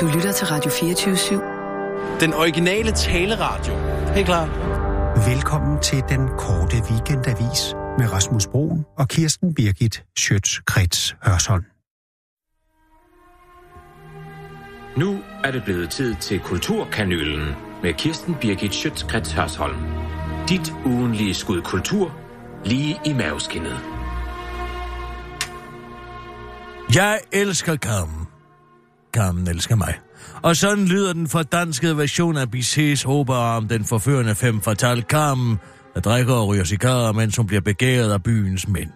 Du lytter til Radio 24-7. Den originale taleradio. Helt klar. Velkommen til den korte weekendavis med Rasmus Broen og Kirsten Birgit Schøtz-Krets Hørsholm. Nu er det blevet tid til Kulturkanylen med Kirsten Birgit Schøtzgrads Hørsholm. Dit ugenlige skud kultur, lige i maveskinnet. Jeg elsker Carmen. Carmen elsker mig. Og sådan lyder den fordanskede version af Bizets opera om den forførende fem fatale Carmen, der drikker og ryger cigarer, mens hun bliver begæret af byens mænd.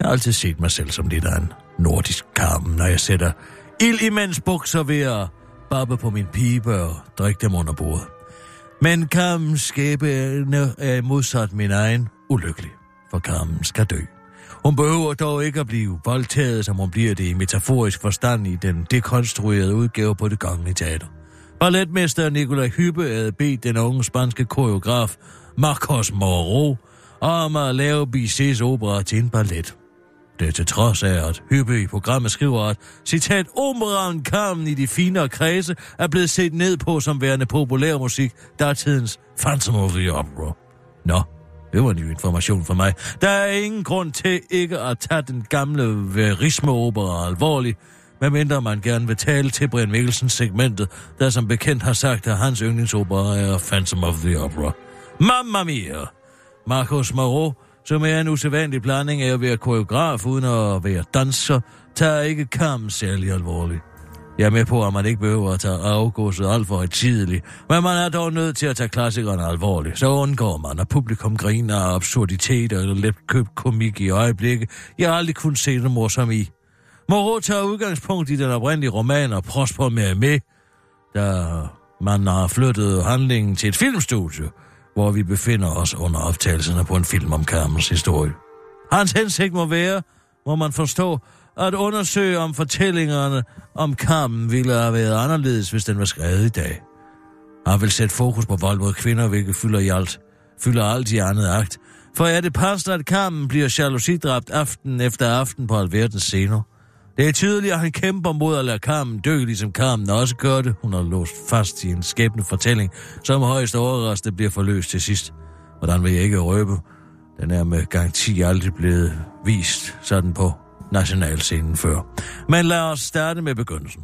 Jeg har altid set mig selv som lidt af en nordisk Carmen, når jeg sætter ild imens bukser ved at babbe på min pibe og drikke dem under bordet. Men Carmens skæbne er modsat min egen ulykkelig, for Carmen skal dø. Hun behøver dog ikke at blive voldtaget, som hun bliver det i metaforisk forstand i den dekonstruerede udgave på det kongelige teater. Balletmester Nikolaj Hyppe havde bedt den unge spanske koreograf Marcos Moro om at lave Bizets opera til en ballet. Det er til trods af, at Hyppe i programmet skriver, at citat, operaen Carmen i de finere kredse er blevet set ned på som værende populær musik, der er tidens Phantom of the Opera. Nå, det var ny information for mig. Der er ingen grund til ikke at tage den gamle verisme-opera alvorligt, medmindre man gerne vil tale til Brian Mikkelsens segmentet, der som bekendt har sagt, at hans yndlingsopera er Phantom of the Opera. Mamma mia! Marcos Moreau, som er en usædvanlig blanding af at være koreograf uden at være danser, tager ikke kampen særlig alvorligt. Jeg er med på, at man ikke behøver at tage afgåset alt for tidligt, men man er dog nødt til at tage klassikerne alvorligt. Så undgår man, at publikum griner af absurditeter eller let købt komik i øjeblikket. Jeg har aldrig kun set det morsom i. Moreau tager udgangspunkt i den oprindelige roman og prosper med med, da man har flyttet handlingen til et filmstudie, hvor vi befinder os under optagelserne på en film om Carmens historie. Hans hensigt må være, må man forstå, at undersøge om fortællingerne om Carmen ville have været anderledes, hvis den var skrevet i dag. Han vil sætte fokus på vold mod kvinder, hvilket fylder i alt, fylder alt i andet akt. For er det passende, at Carmen bliver jalousidræbt aften efter aften på alverdens scener? Det er tydeligt, at han kæmper mod at lade Carmen dø, ligesom Carmen også gør det. Hun har låst fast i en skæbne fortælling, som højst overraskende bliver forløst til sidst. Hvordan vil jeg ikke røbe? Den er med garanti aldrig blevet vist sådan på nationalscenen før. Men lad os starte med begyndelsen.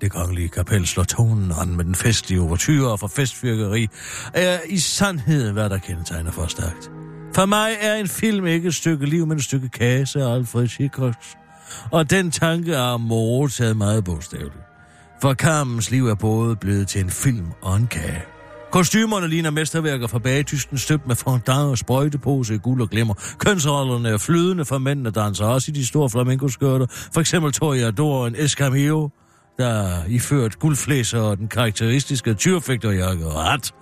Det kongelige kapel slår tonen an med den festlige overtyre og for festfyrkeri, er i sandhed, hvad der kendetegner for stærkt. For mig er en film ikke et stykke liv, men et stykke kase af Alfred Hitchcocks. Og den tanke er Moreau taget meget bogstaveligt. For Kammens liv er både blevet til en film og en kage. Kostymerne ligner mesterværker fra bagetysten støbt med fondant og sprøjtepose i guld og glimmer. Kønsrollerne er flydende for mændene danser også i de store flamenco-skørter. For eksempel Toreador en Escamillo, der iført guldflæser og den karakteristiske tyrfægterjakke og hat.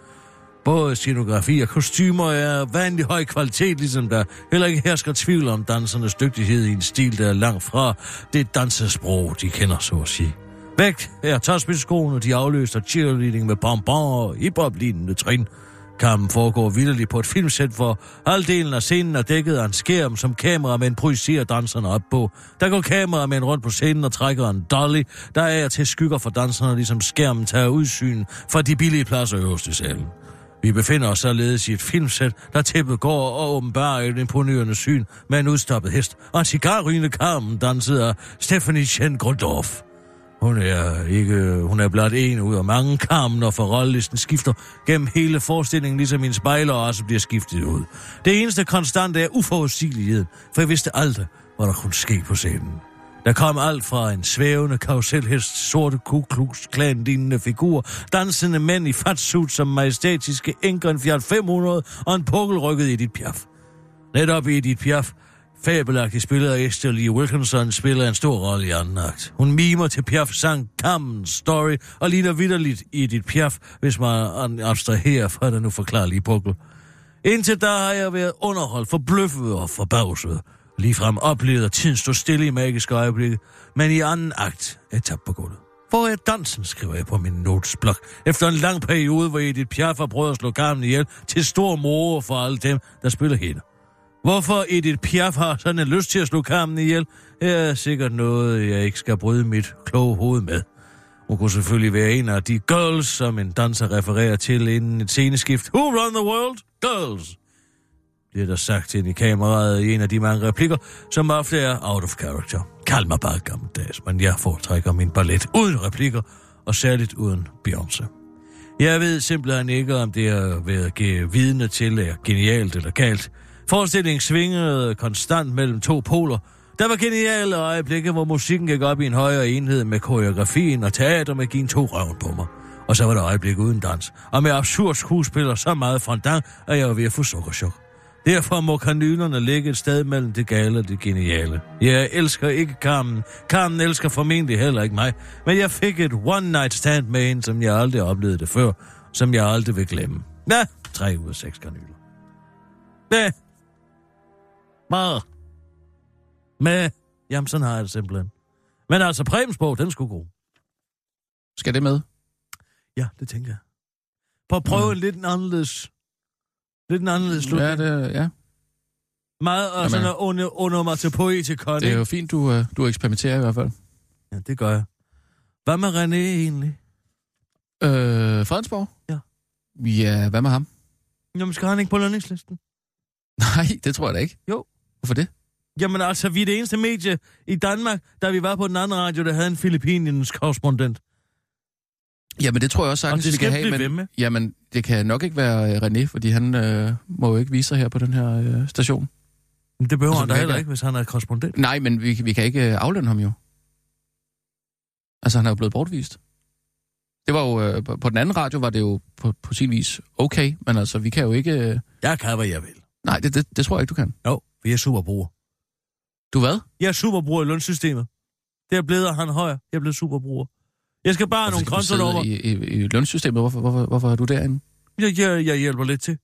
Både scenografi og kostymer er vanlig høj kvalitet, ligesom der heller ikke hersker tvivl om dansernes dygtighed i en stil, der er langt fra det dansesprog, de kender, så at sige. Væk er tårspidskoene, de afløser cheerleading med bonbon og hiphop-lignende trin. Kampen foregår vildeligt på et filmsæt, hvor halvdelen af scenen er dækket af en skærm, som kameramænd projicerer danserne op på. Der går kameramænd rundt på scenen og trækker en dolly, der er til skygger for danserne, ligesom skærmen tager udsyn fra de billige pladser øverst i salen. Vi befinder os således i et filmsæt, der tæppet går og åbenbart et imponerende syn med en udstoppet hest og en cigarrygende karmen danset af Stephanie Chen Grundorf. Hun er ikke, hun er blot en ud af mange Carmen, når forrollelisten skifter gennem hele forestillingen, ligesom min spejler også bliver skiftet ud. Det eneste konstante er uforudsigelighed, for jeg vidste aldrig, hvad der kunne ske på scenen. Der kom alt fra en svævende karuselhest, sorte Ku Klux Klan lignende figur, dansende mænd i fatsuit som majestætiske enker en Fiat 500 og en pukkelrykket Edith Piaf. Netop Edith Piaf, fabelagtigt spiller Esther Lee Wilkinson, spiller en stor rolle i anden akt. Hun mimer til Piaf sang Carmen Story og ligner vidderligt dit Piaf, hvis man abstraherer fra den uforklarlige pukkel. Indtil da har jeg været underholdt, forbløffet og forbavset ligefrem oplevet, at tiden stod stille i magiske øjeblikke, men i anden akt er tabt på gulvet. Hvor er dansen, skriver jeg på min notesblok, efter en lang periode, hvor Edith Piaf har prøvet at slå Carmen ihjel til stor mor for alle dem, der spiller hende. Hvorfor Edith Piaf har sådan en lyst til at slå kammen ihjel, er sikkert noget, jeg ikke skal bryde mit kloge hoved med. Hun kunne selvfølgelig være en af de girls, som en danser refererer til inden et sceneskift. Who run the world? Girls! Bliver der sagt ind i kameraet i en af de mange replikker, som ofte er out of character. Kald mig bare gammeldags, men jeg foretrækker min ballet uden replikker, og særligt uden Beyoncé. Jeg ved simpelthen ikke, om det har været give vidne til er genialt eller galt. Forestillingen svingede konstant mellem to poler. Der var geniale øjeblikke, hvor musikken gik op i en højere enhed med koreografien og teatermagien tog røven på mig. Og så var der øjeblik uden dans. Og med absurd skuespiller så meget fondant, at jeg var ved at få sukkerchok. Derfor må kanylerne ligge et sted mellem det gale og det geniale. Jeg elsker ikke Carmen. Carmen elsker formentlig heller ikke mig. Men jeg fik et one-night stand med en, som jeg aldrig oplevede det før. Som jeg aldrig vil glemme. Ja, tre ud af seks kanyler. Ja. Meget. Med. Jamen, sådan har jeg det simpelthen. Men altså, Præmsbog, den skulle god. Skal det med? Ja, det tænker jeg. Prøv at prøve mm. lidt en anderledes... Lidt en anderledes slutning. Ja, det, ja. Meget og sådan at under, under mig til poetikon. Det er jo fint, du, uh, du eksperimenterer i hvert fald. Ja, det gør jeg. Hvad med René egentlig? Øh, Fredensborg? Ja. Ja, hvad med ham? Jamen, skal han ikke på lønningslisten? Nej, det tror jeg da ikke. Jo. Hvorfor det? Jamen altså, vi er det eneste medie i Danmark, da vi var på den anden radio, der havde en Filippinens korrespondent. Jamen, det tror jeg også sagtens, Og det vi skal kan have. Men, med. jamen, det kan nok ikke være øh, René, fordi han øh, må jo ikke vise sig her på den her øh, station. Men det behøver Altså, han da vi heller ikke- hvis han er korrespondent. Nej, men vi, vi kan ikke øh, aflønne ham jo. Altså, han er jo blevet bortvist. Det var jo, øh, på, på den anden radio var det jo på, på sin vis okay, men altså, vi kan jo ikke... Øh, Jeg kan, hvad jeg vil. nej, det, det, det tror jeg ikke, du kan. Jo, jeg er superbruger. Du hvad? Jeg er superbruger i lønsystemet. Det er blevet, han højere. Jeg er blevet superbruger. Jeg skal bare have nogle skal du kontonummer. i, i, i lønsystemet. Hvorfor, hvorfor, hvorfor er du derinde? Jeg, jeg, jeg hjælper lidt til.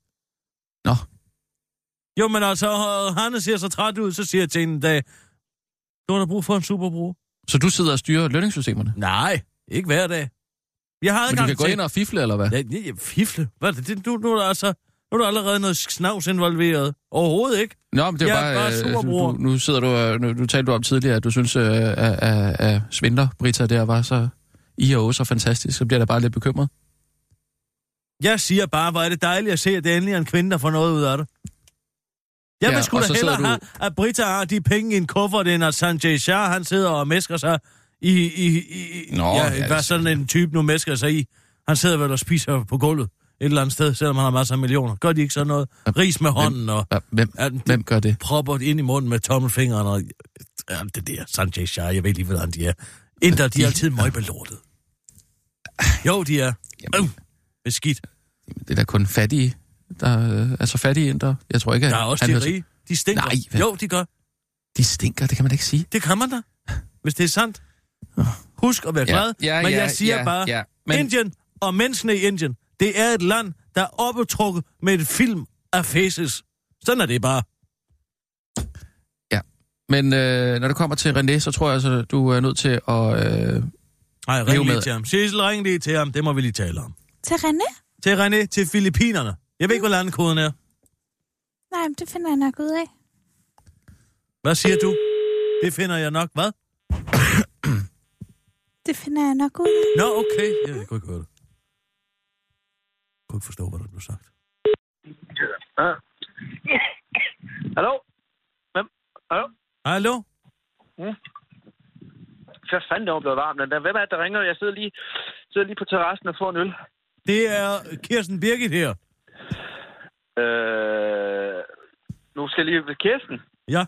Nå. Jo, men altså, øh, Hanne ser så træt ud, så siger jeg til en dag, du har da brug for en superbruger. Så du sidder og styrer lønningssystemerne? Nej, ikke hver dag. Jeg har Men du kan gå til... ind og fifle, eller hvad? Ja, ja, fifle. Hvad er det? det nu, nu, er der altså, nu er der allerede noget snavs involveret. Overhovedet ikke. Nå, men det er bare... bare øh, superbror. du, nu sidder du... og- Nu, nu talte du om tidligere, at du synes, øh, at, at, at Svindler, Brita, der var så... I og så fantastisk, så bliver der bare lidt bekymret. Jeg siger bare, hvor er det dejligt at se, at det endelig er en kvinde, der får noget ud af det. Jeg Ja, vil sgu da hellere sidder have, at Britta har de penge i en kuffert, end at Sanjay Shah, han sidder og mesker sig i... i, i Nå, ja, ja, hvad det- sådan en type nu mesker sig i. Han sidder vel og spiser på gulvet et eller andet sted, selvom han har masser af millioner. Gør de ikke sådan noget? Ris med hånden og Hvem, Ja, det- hvem gør det? propper ind i munden med tommelfingeren og... Ja, det der Sanjay Shah, jeg ved lige, hvordan de er. Inder, de er altid møgbelortet. Jo, de er. Jamen, Øh, beskidt. det er da kun fattige, der øh, er så fattige indre. Jeg tror ikke, at Der er også de hører rige. De stinker. Nej, hvad? Jo, de gør. De stinker, det kan man da ikke sige. Det kan man da. Hvis det er sandt. Husk at være glad. ja, men ja, jeg siger ja, bare, ja, men... men- Indien og menneskene i Indien, det er et land, der er opbetrukket med et film af faces. Sådan er det bare. Men øh, når det kommer til René, så tror jeg, altså, du er nødt til at... Øh, Nej, ring lige med. til ham. Sissel, ring lige til ham. Det må vi lige tale om. Til René? Til René, til Filippinerne. Jeg ved ikke, hvad landkoden er. Nej, men det finder jeg nok ud af. Hvad siger du? Det finder jeg nok. Hvad? Det finder jeg nok ud af. Nå, okay. Jeg, jeg kunne ikke høre det. Kunne ikke forstå, hvad der blev sagt. Ja. Hallo? Hvem? Hallo? Hallo? Hvad fanden, det var blevet varmt. der. Hvem er det, der ringer? Jeg sidder lige, sidder lige på terrassen og får en øl. Det er Kirsten Birgit her. Øh, nu skal jeg lige... Kirsten? Ja.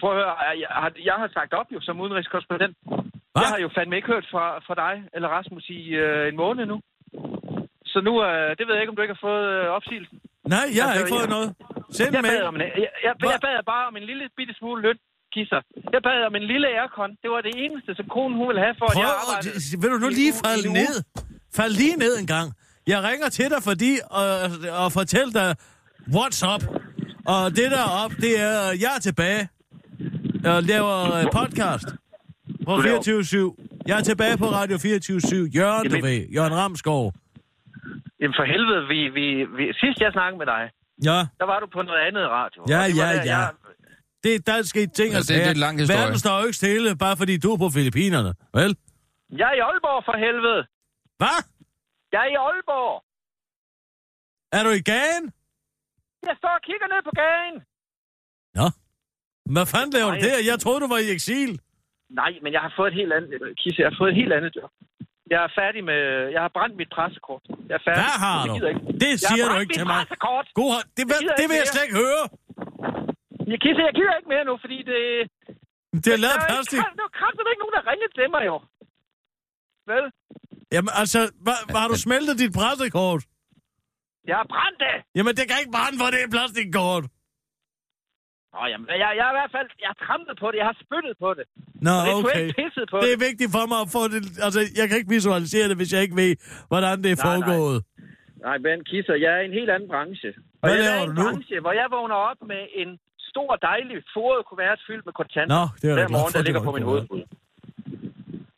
Prøv at høre. Jeg har, jeg har sagt op jo som udenrigskorrespondent. Hvad? Jeg har jo fandme ikke hørt fra, fra dig eller Rasmus i øh, en måned nu. Så nu, øh, det ved jeg ikke, om du ikke har fået øh, opsigelsen. Nej, jeg har Altså, ikke fået jeg- noget. Send Jeg bad, om en, jeg, jeg, jeg bad bare om en lille bitte smule løn, kisser. Jeg bad om en lille aircon. Det var det eneste, som konen hun ville have for, at jeg Prøv, arbejdede. at- vil du nu lige falde ned? Fald lige ned en gang. Jeg ringer til dig, fordi og, og fortæller dig, what's up? Og det der op, det er, jeg er tilbage og laver øh, podcast på Du laver- 24-7. Jeg er tilbage på Radio 24-7. Jørgen, du ved. Jørgen Ramskov. Jamen for helvede, vi, vi, vi, sidst jeg snakkede med dig, Ja, der var du på noget andet radio. Ja, ja, der, ja. Jeg, det, der er sket ting Ja, og det- det er sager. en lang historie. Verden står jo ikke stille, bare fordi du er på Filippinerne, vel? Jeg er i Aalborg for helvede. Hvad? Jeg er i Aalborg. Er du i gagen? Jeg står og kigger ned på gaden. Nå. Hvad fanden laver du Nej. der? Jeg troede, du var i eksil. Nej, men jeg har fået et helt andet... Kisse, jeg har fået et helt andet job. Jeg er færdig med... Jeg har brændt mit pressekort. Jeg er færdig. Hvad har Jeg du? gider ikke. Det siger du ikke til mig. pressekort. God. Det, vil, gider det vil jeg slet ikke høre. Jeg Kisse, jeg gider ikke mere nu, fordi det... Det er lavet Der er plastik. Der er kraftigt ikke nogen, der ringer til mig, jo. Vel? Jamen altså, hvad, har du smeltet dit pressekort? Jeg har brændt det. Jamen, det kan ikke brænde, for det er plastikkort. Nå, jamen, jeg, jeg, er i hvert fald... Jeg har trampet på det. Jeg har spyttet på det. Nå, det er okay. pisset på Det det. er vigtigt for mig at få det... Altså, jeg kan ikke visualisere det, hvis jeg ikke ved, hvordan det er Nej, nej. foregået. Nej, Ben Kisser, jeg er i en helt anden branche. Og Hvad jeg laver er i en nu? branche, hvor jeg vågner op med en stor, dejlig, foret kuvert fyldt med kontanter. Nå, det er glad morgen, for, der det ligger på min hovedpude.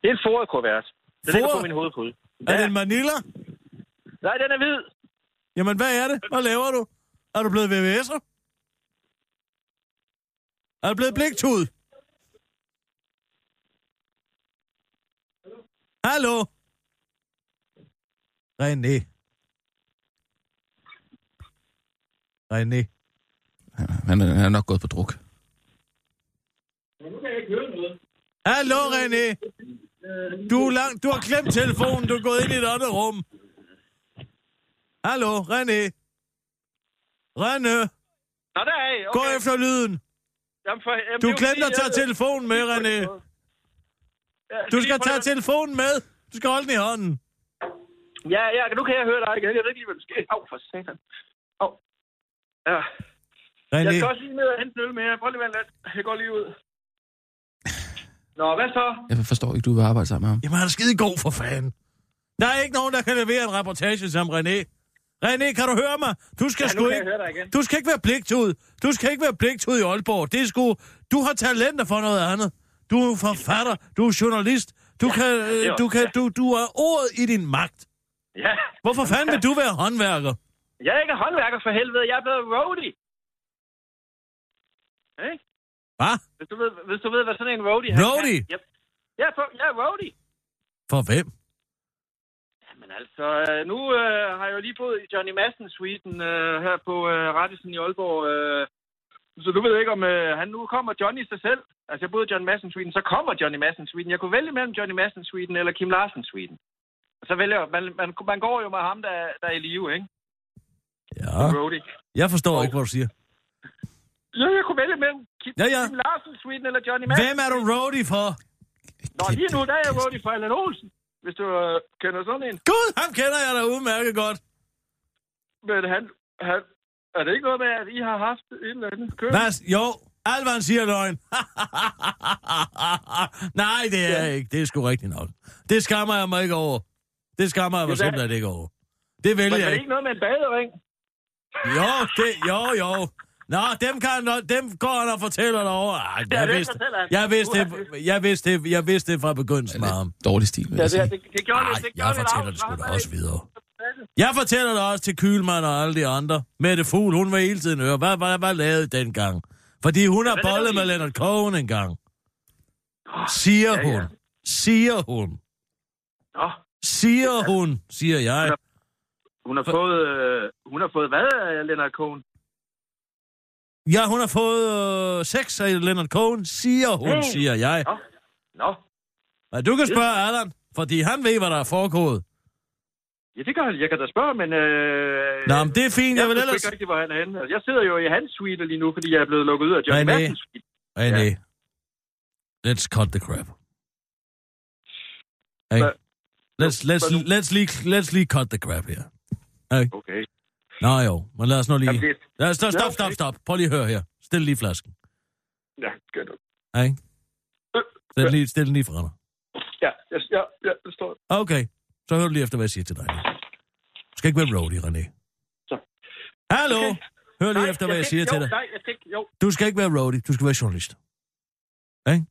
Det er en foret kuvert. Den ligger på min hovedpude. Er det en Manila? Nej, den er hvid. Jamen, hvad er det? Hvad laver du? Er du blevet VVS'er? Er du blevet bliktud? Hallo? René. René. Han er, han er nok gået på druk. Hallo, René. Du, er langt, du har klemt telefonen, du er gået ind i et andet rum. Hallo, René. René, Nå, der er I. gå Okay. efter lyden. Jamen, for, jamen, Du er glemte at tage jeg- telefonen med, René. Ja, Du skal tage at- telefonen med. Du skal holde den i hånden. Ja, ja, nu kan jeg høre dig igen. Jeg ved ikke lige, hvad der sker. Au, for satan. Au. Ja. Jeg René, skal også lige ned og hente en øl mere. Prøv lige at. Jeg går lige ud. Nå, hvad så? Jeg forstår ikke, du vil arbejde sammen med ham. jamen han er skide god for fanden. Der er ikke nogen, der kan levere en reportage som René. René, kan du høre mig? Du skal Ja, sgu kan ikke... Du skal ikke være pligtud. Du skal ikke være pligtud i Aalborg. Det er sgu... Du har talenter for noget andet. Du er forfatter. Du er journalist. Du kan... det er øh, Du, kan du, du er ordet i din magt. Ja. Hvorfor fanden vil du være håndværker? Jeg er ikke håndværker for helvede. Jeg er blevet roadie. Hey? Hvad? Hvis du ved, hvis du ved hvad sådan en roadie han Roadie? Kan. Yep. Jeg, er, på, jeg er roadie. For hvem? Altså, øh, nu øh, har jeg jo lige boet i Johnny Madsen Sweden øh, her på øh, Rettesen i Aalborg. Øh, så du ved ikke, om øh, han nu kommer Johnny sig selv. Altså, jeg boede i Johnny Madsen Sweden, så kommer Johnny Madsen Sweden. Jeg kunne vælge mellem Johnny Madsen Sweden eller Kim Larsen. Og så vælger man, man, man går jo med ham, der, der er i live, ikke? Ja. Roadie. Jeg forstår ikke, hvad du siger. Ja, jeg kunne vælge mellem Kim, Ja, ja. Kim Larsen Sweden eller Johnny Madsen. Hvem er du roadie for? Nå, lige nu der er jeg roadie for Allan Olsen. Hvis du øh, kender sådan en. Gud, ham kender jeg da udmærket godt. Men han, han, er det ikke noget med, at I har haft et eller andet køn? Hvad? Jo, alt hvad han siger er løgn. Nej, det er jeg ikke. Det er sgu rigtigt nok. Det skammer jeg mig ikke over. Det skammer jeg mig Ja, simpelthen ikke over. Det Men vælger er jeg det ikke. ikke noget med en badering? Jo, det, jo, jo. Nå, dem, kan, han, dem går han og fortæller dig over. Ej, Ja, jeg, det vidste, fortæller han. jeg, vidste det, jeg, vidste det, jeg vidste det fra begyndelsen med ham. Dårlig stil, vil Ja, jeg det, sige. det, det gjorde Ej, det. det jeg gjorde fortæller det sgu da af- også videre. Jeg fortæller det også til Kylmand og alle de andre. Mette Fugl, hun vil hele tiden høre, hvad, hvad, hvad lavede den gang? Fordi hun har bollet med? Leonard Cohen en gang. Siger ja, ja. hun. Siger hun. Siger hun, siger jeg. hun har fået, øh, hun har fået hvad af Leonard Cohen? Ja, hun har fået øh, sex af Leonard Cohen, siger hun, Mm. siger jeg. Nå, nå. Men du kan spørge Allan, fordi han ved, hvad der er foregået. Ja, det kan jeg. Jeg kan da spørge, men... Øh, Nå, men det er fint, jeg vil ved ellers... ikke rigtig, hvor han er henne. Jeg sidder jo i hans suite lige nu, fordi jeg er blevet lukket ud af René. Madsens suite. René, let's cut the crap. Hey. Let's, let's, let's, lige, let's lige cut the crap her. Hey. Okay. Nå jo, men lad os nu lige... Jamen, det- Lad os, stop, Ja, stop, stop, stop. Prøv lige at høre her. Stil lige flasken. Ja, gør du. Hey. Øh, Stil, ja. lige, stil den lige fra dig. Ja, ja, ja, ja, det står. Okay, så hør lige efter, hvad jeg siger til dig. Du skal ikke være roadie, René. Så. Hallo? Okay. Hør lige Nej, efter, hvad jeg skal siger ikke- til jo, dig. Nej, jeg ikke, jo. Du skal ikke være roadie, du skal være journalist. Ikke?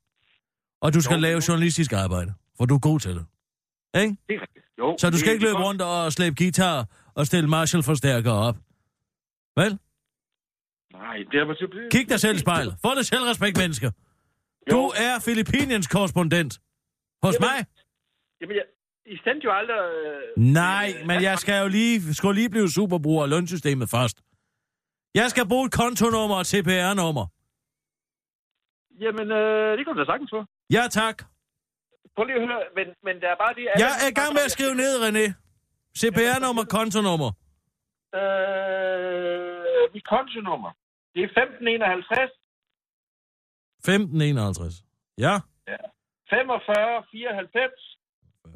Og du skal Jo, lave jo. journalistisk arbejde, for du er god til det. Ikke? Det er. Jo, Så du skal det- ikke det løbe rundt og slæbe guitar og stille Marshall-forstærker op. Vel? Nej, det er måske... Kig dig selv i spejlet. Få det selvrespekt, mennesker. Du Jo. er Filippiniens korrespondent. Hos Jamen, mig? Jamen, jeg, I sendte jo aldrig... Øh, Nej, men jeg skal jo lige, skulle lige blive superbruger af lønsystemet først. Jeg skal bruge et kontonummer og et CPR-nummer. Jamen, øh, det kan du da sagtens få. Ja, tak. Prøv lige at høre, men, men der er bare det... Jeg er i gang med at skrive ned, René. CPR-nummer, kontonummer. Øh, mit kontonummer. Det er 1551 1551. Ja. 45 94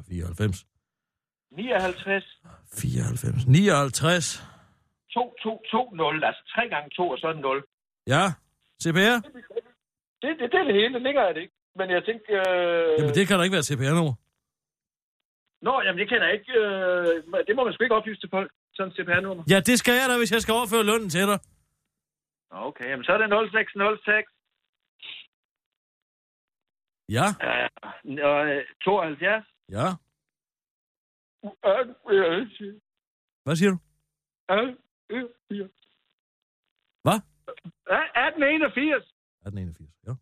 94. 59 94. 59. 2220. Altså 3 gange 2 og så en 0. Ja. CPR? Det, det, det er det hele. Det ligger jeg det ikke. Men jeg tænkte... Øh... Jamen, det kan da ikke være CPR-nummer. Nå, jamen det kan jeg ikke... Øh... Det må man sgu ikke oplyse til folk. Sådan CPR-nummer. Ja, det skal jeg da, hvis jeg skal overføre lønnen til dig. Okay, jamen så er det 0606 Ja. øh, og, øh, 72. Ja. Hvad siger du? Hvad? Ja, 1881. 1881. Ja.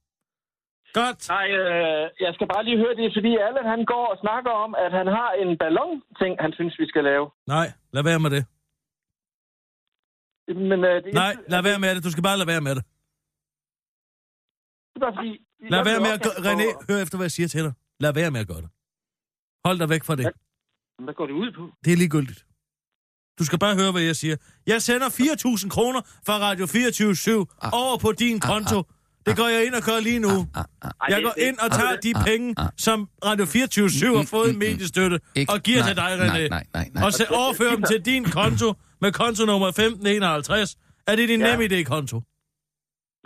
Godt. Nej, øh, jeg skal bare lige høre det, fordi Allan han går og snakker om, at han har en ballon-ting, han synes, vi skal lave. Nej, lad være med det. Men, øh, det, Nej, lad være med det. Du skal bare lade være med det. Det er bare fordi... Lad være med at gerne René, hør efter, hvad jeg siger til dig. Lad være med at gøre det. Hold dig væk fra det. Hvad går det ud på? Det er ligegyldigt. Du skal bare høre, hvad jeg siger. Jeg sender 4.000 kroner fra Radio 24 over på din konto. Det går jeg ind og gør lige nu. Ej, Jeg det- går det- ind og tager de penge, som Radio 24 har fået i mediestøtte, og giver til dig, nej, René. nej, nej, nej. Og så overfører dem til din konto med kontonummer 1551. Er det din Ja. nemme idé-konto?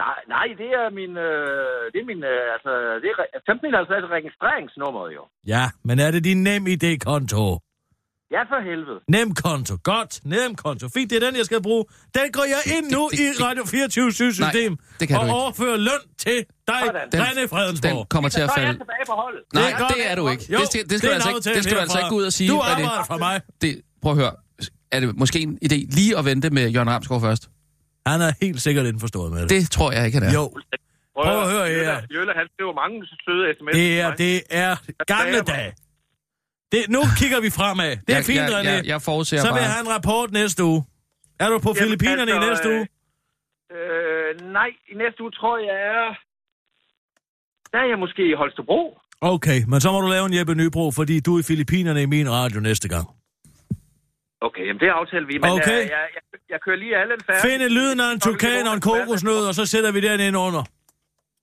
Nej, nej, det er min... Øh, det er min... Øh, altså, det er re- 1551 registreringsnummeret jo. Ja, men er det din nem idé-konto? Ja, for helvede. Nem konto. Godt. Nem konto. Fint, det er den, jeg skal bruge. Den går jeg ind nu det- i det- Radio 24 system Nej, det kan og du ikke. overfører løn til dig. Den- René Fredensborg. Den kommer til at falde... tilbage på holdet. Nej, godt. det er du ikke. Jo, det skal, det skal det altså ikke, det skal du altså herfra. ikke gå ud og sige. Du René. arbejder for mig. Det, prøv at høre. Er det måske en idé lige at vente med Jørgen Ramsgaard først? Han er helt sikkert indforstået med det. Det tror jeg ikke, han er. Jo, Prøv at høre her. Jølle, Jølle, han skriver mange søde sms'er. det er, det er gamle dage. Det, nu kigger vi fremad. Det er jeg, fint, jeg, René. jeg, jeg forudser Så vil bare... jeg have en rapport næste uge. Er du på Jamen, Filippinerne i altså, næste uge? Øh, nej, i næste uge tror jeg er... Der er jeg måske i Holstebro. Okay, men så må du lave en Jeppe Nybro, fordi du er i Filippinerne i min radio næste gang. Okay, jamen det aftaler vi. Men Okay. øh, jeg, jeg, jeg kører lige alle færdig. Find lyden af en tukan og en kokosnød, og så sætter vi den ind under.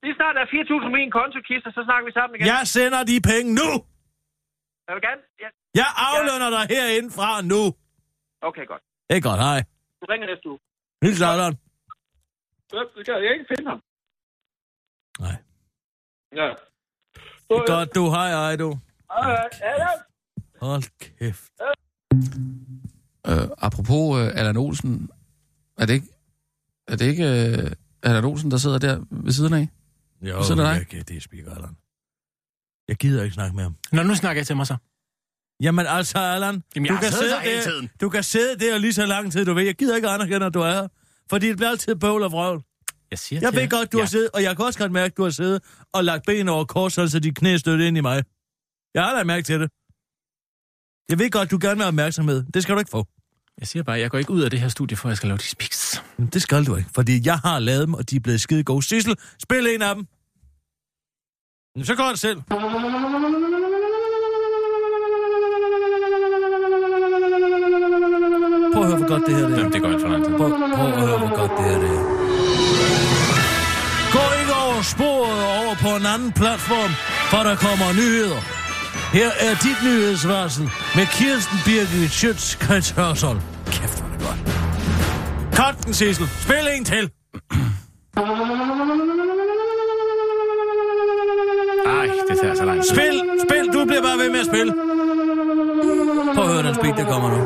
Lige snart der er 4.000 på min kontokiste, så snakker vi sammen igen. Jeg sender de penge nu! Jeg vil gerne... Ja. Jeg aflønner dig herinde fra nu. Okay, godt. Det er godt, hej. Du ringer næste uge. Hils Allan. Ja, Det kan jeg ikke finde ham. Nej. Ja. Det er godt, du. Hej, hej, du. Ja, ja. Hold kæft. Øh, apropos øh, Allan Olsen, er det ikke, er det ikke øh, Allan Olsen, der sidder der ved siden af? Jo, Så er det dig. jeg kan det, Speaker Allan. Jeg gider ikke snakke med ham. Nå, nu snakker jeg til mig så. Jamen altså, Allan, Jamen, du, kan sidde der hele tiden. du kan sidde der lige så lang tid, du vil. Jeg gider ikke anerkende, at du er her. Fordi det bliver altid bøvl og vrøvl. Jeg siger Jeg ved jer. godt, du ja. har siddet, og jeg kan også godt mærke, at du har siddet og lagt ben over kors, så de knæ støtte ind i mig. Jeg har da mærke til det. Jeg ved godt, du gerne vil have opmærksomhed. Det skal du ikke få. Jeg siger bare, jeg går ikke ud af det her studie, for jeg skal lave de. Men Det skal du ikke, fordi jeg har lavet dem, og de er blevet skide gode. Sissel, spil en af dem. Jamen, Så går det selv. Prøv at høre, hvor godt det her det er. Jamen, det går ikke for lang tid. Prøv, prøv at høre, hvor godt det her det er. Gå ikke over sporet over på en anden platform, for der kommer nyheder. Her er dit nyhedsvarsel med Kirsten Birgit Schøtz, Hørsholm. Kæft, hvor er det godt. Cut den, Sissel. Spil en til. Ej, det tager så lang tid. Spil, spil. Du bliver bare ved med at spille. Prøv at høre den speed, der kommer nu.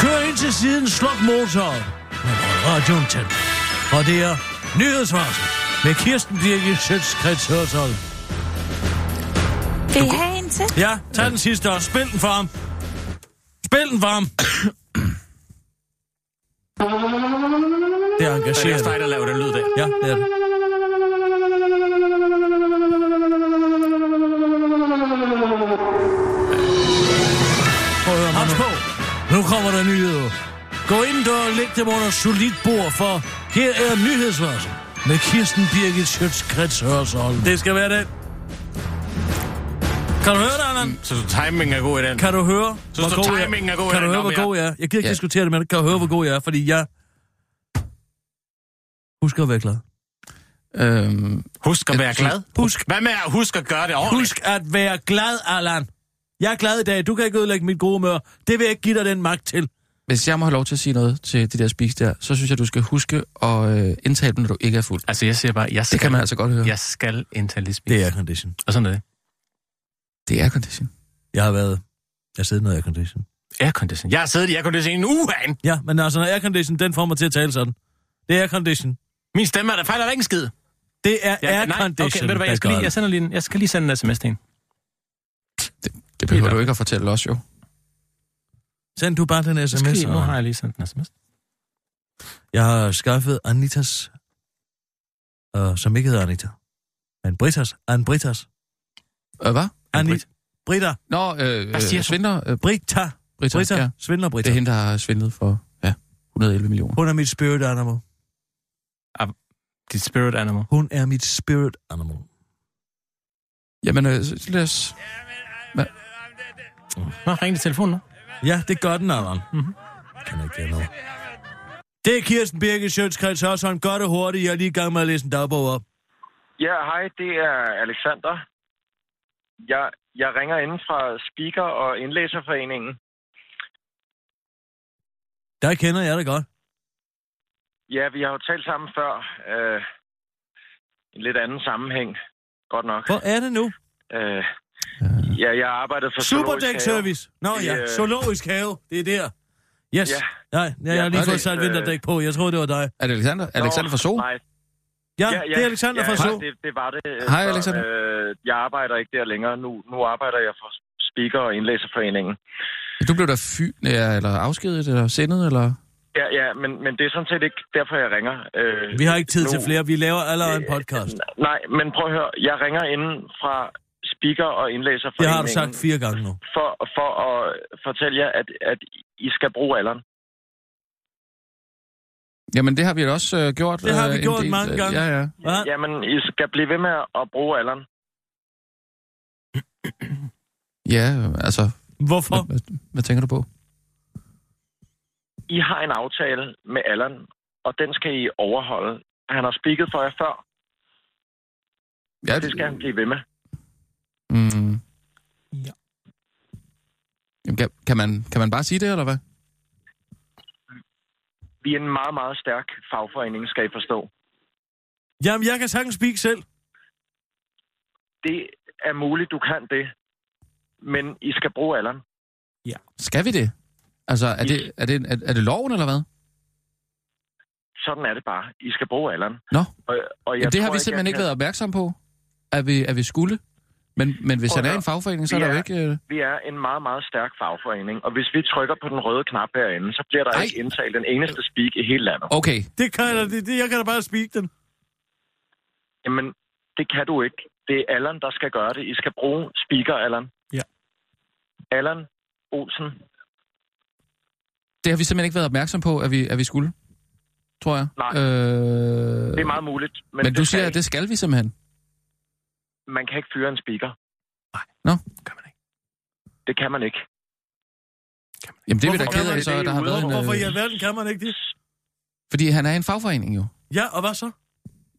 Kør ind til siden, sluk motoren. Men radioen tændt. Og det er nyhedsvarsel med Kirsten Birgit Schøtz, Hørsholm. Vil I have en til? Ja, tag den sidste også. Spil den for ham. Spil den for ham. Det er er det engageret. dig, der laver den lyd der. Ja, det er det. Der nyheder. Gå ind og læg dem under solidt bord, for her er nyhedsvarsel med Kirsten Birgit Schøtzgrads Hørsholm. Det skal være den. Kan du høre det, Allan? Så timingen er god i den. Kan du høre, Så hvor står god jeg timingen er god i Kan du høre, hvor god jeg er? Jeg gider ikke Ja. diskutere det, men kan du høre, hvor god jeg er? Fordi jeg... Husk at være glad. Øhm, Husk at være glad. Husk. Hvad med at huske at gøre det ordentligt? Husk at være glad, Allan. Jeg er glad i dag. Du kan ikke ødelægge mit gode humør. Det vil jeg ikke give dig den magt til. hvis jeg må have lov til at sige noget til de der speaks der, så synes jeg, du skal huske at øh, indtale dem, når du ikke er fuld. Altså, jeg siger bare, jeg skal, Det kan man altså godt høre. jeg skal indtale lidt spis. Det er aircondition. Og sådan er det. Det er condition. Jeg har været... Jeg i noget aircondition. Aircondition. Jeg har siddet i aircondition i en uge, han. Ja, men altså, når aircondition, den får mig til at tale sådan. Det er aircondition. Min stemme er der fejler der ikke en skid. Det er Ja, aircondition, okay, ved du hvad, jeg skal, lige, jeg, sender lige en, jeg skal lige sende en sms til en. Det behøver Helt du ikke at fortælle os jo. Send du bare den sms. lige, nu har jeg lige sendt en sms. Jeg har skaffet Anitas, uh, som ikke hedder Anita, men Britas. Ann Britas. Øh, hvad? Anni, Brit. Brita. Nå, øh, Hvad siger øh, svindler. Øh, Brita. Britta, Brita. ja. Svindler Det Brita. er hende, der har svindlet for ja, 111 millioner. Hun er mit spirit animal. Dit spirit animal. Hun er mit spirit animal. Jamen, øh, lad os... Nå, ring til telefonen nu. Ja, det gør den, Allan. Mm-hmm. Kan jeg ikke gøre noget. Det er Kirsten Birgit Sjøtskreds Hørsholm. Gør det hurtigt. Jeg er lige i gang med at læse en dagbog op. Ja, hej, det er Alexander. Jeg, jeg ringer inden fra Speaker og Indlæserforeningen. Der kender jeg det godt. Ja, vi har jo talt sammen før. Øh, I en lidt anden sammenhæng. Godt nok. Hvor er det nu? Øh, ja, jeg har arbejdet for Superdæk. Service. Nå Det, ja, øh, zoologisk have. Det er der. Yes. Ja. Nej, ja, jeg har Ja, lige fået sat øh, vinterdæk på. Jeg troede, det var dig. Er det Alexander? Nå, Alexander fra Sol? Nej, Ja, det er Alexander ja, fra ja, Så. Det, det var det. øh, Hej. Alexander. Øh, jeg arbejder ikke der længere. Nu, nu arbejder jeg for Speaker og Indlæserforeningen. Du blev der fy, ja, eller afskediget, eller sendet, eller... Ja, ja, men, men det er sådan set ikke derfor, jeg ringer. Øh, Vi har ikke tid nu, til flere. Vi laver allerede en podcast. Nej, men prøv at høre. Jeg ringer inden fra Speaker og Det Indlæserforeningen. har du sagt fire gange nu. For, for at fortælle jer, at, at I skal bruge alderen. Jamen, det har vi da også øh, gjort. Det har vi øh, en gjort del, mange øh, gange. Ja, ja. Jamen, I skal blive ved med at bruge alderen. Ja, altså... Hvorfor? Hvad, hvad, hvad tænker du på? I har en aftale med alderen, og den skal I overholde. Han har speaket for jer før, Ja, det skal han blive ved med. Mm. Ja. Jamen, kan, kan, man, kan man bare sige det, eller hvad? Vi er en meget, meget stærk fagforening, skal I forstå. Jamen, jeg kan sagtens speak selv. Det er muligt, du kan det, men I skal bruge alderen. Skal vi det? Altså, er det, er det, er, er det loven, eller hvad? Sådan er det bare. I skal bruge alderen. Nå. Og, og jeg Jamen, det har tror vi simpelthen jeg ikke kan- været opmærksom på, at vi, at vi skulle. Men, men hvis han er en fagforening, så er der jo ikke... Øh... Vi er en meget, meget stærk fagforening, og hvis vi trykker på den røde knap herinde, så bliver der Ej. ikke indtalt den eneste speak i hele landet. Okay, Det kan jeg, da- det, det, jeg kan da bare speak den. Jamen, det kan du ikke. Det er Allan, der skal gøre det. I skal bruge speaker, Allan. Ja. Allan Olsen. det har vi simpelthen ikke været opmærksom på, at vi, at vi skulle. Tror jeg. Nej. Øh... Det er meget muligt. Men, Men, du siger, at det skal vi simpelthen. Man kan ikke fyre en speaker. Nå. Kan man ikke. Det kan man ikke. Jamen, det er vi da ked kan af, man så det der har været en... Hvorfor i Øh... alverden kan man ikke det? Fordi han er en fagforening jo. Ja, og hvad så?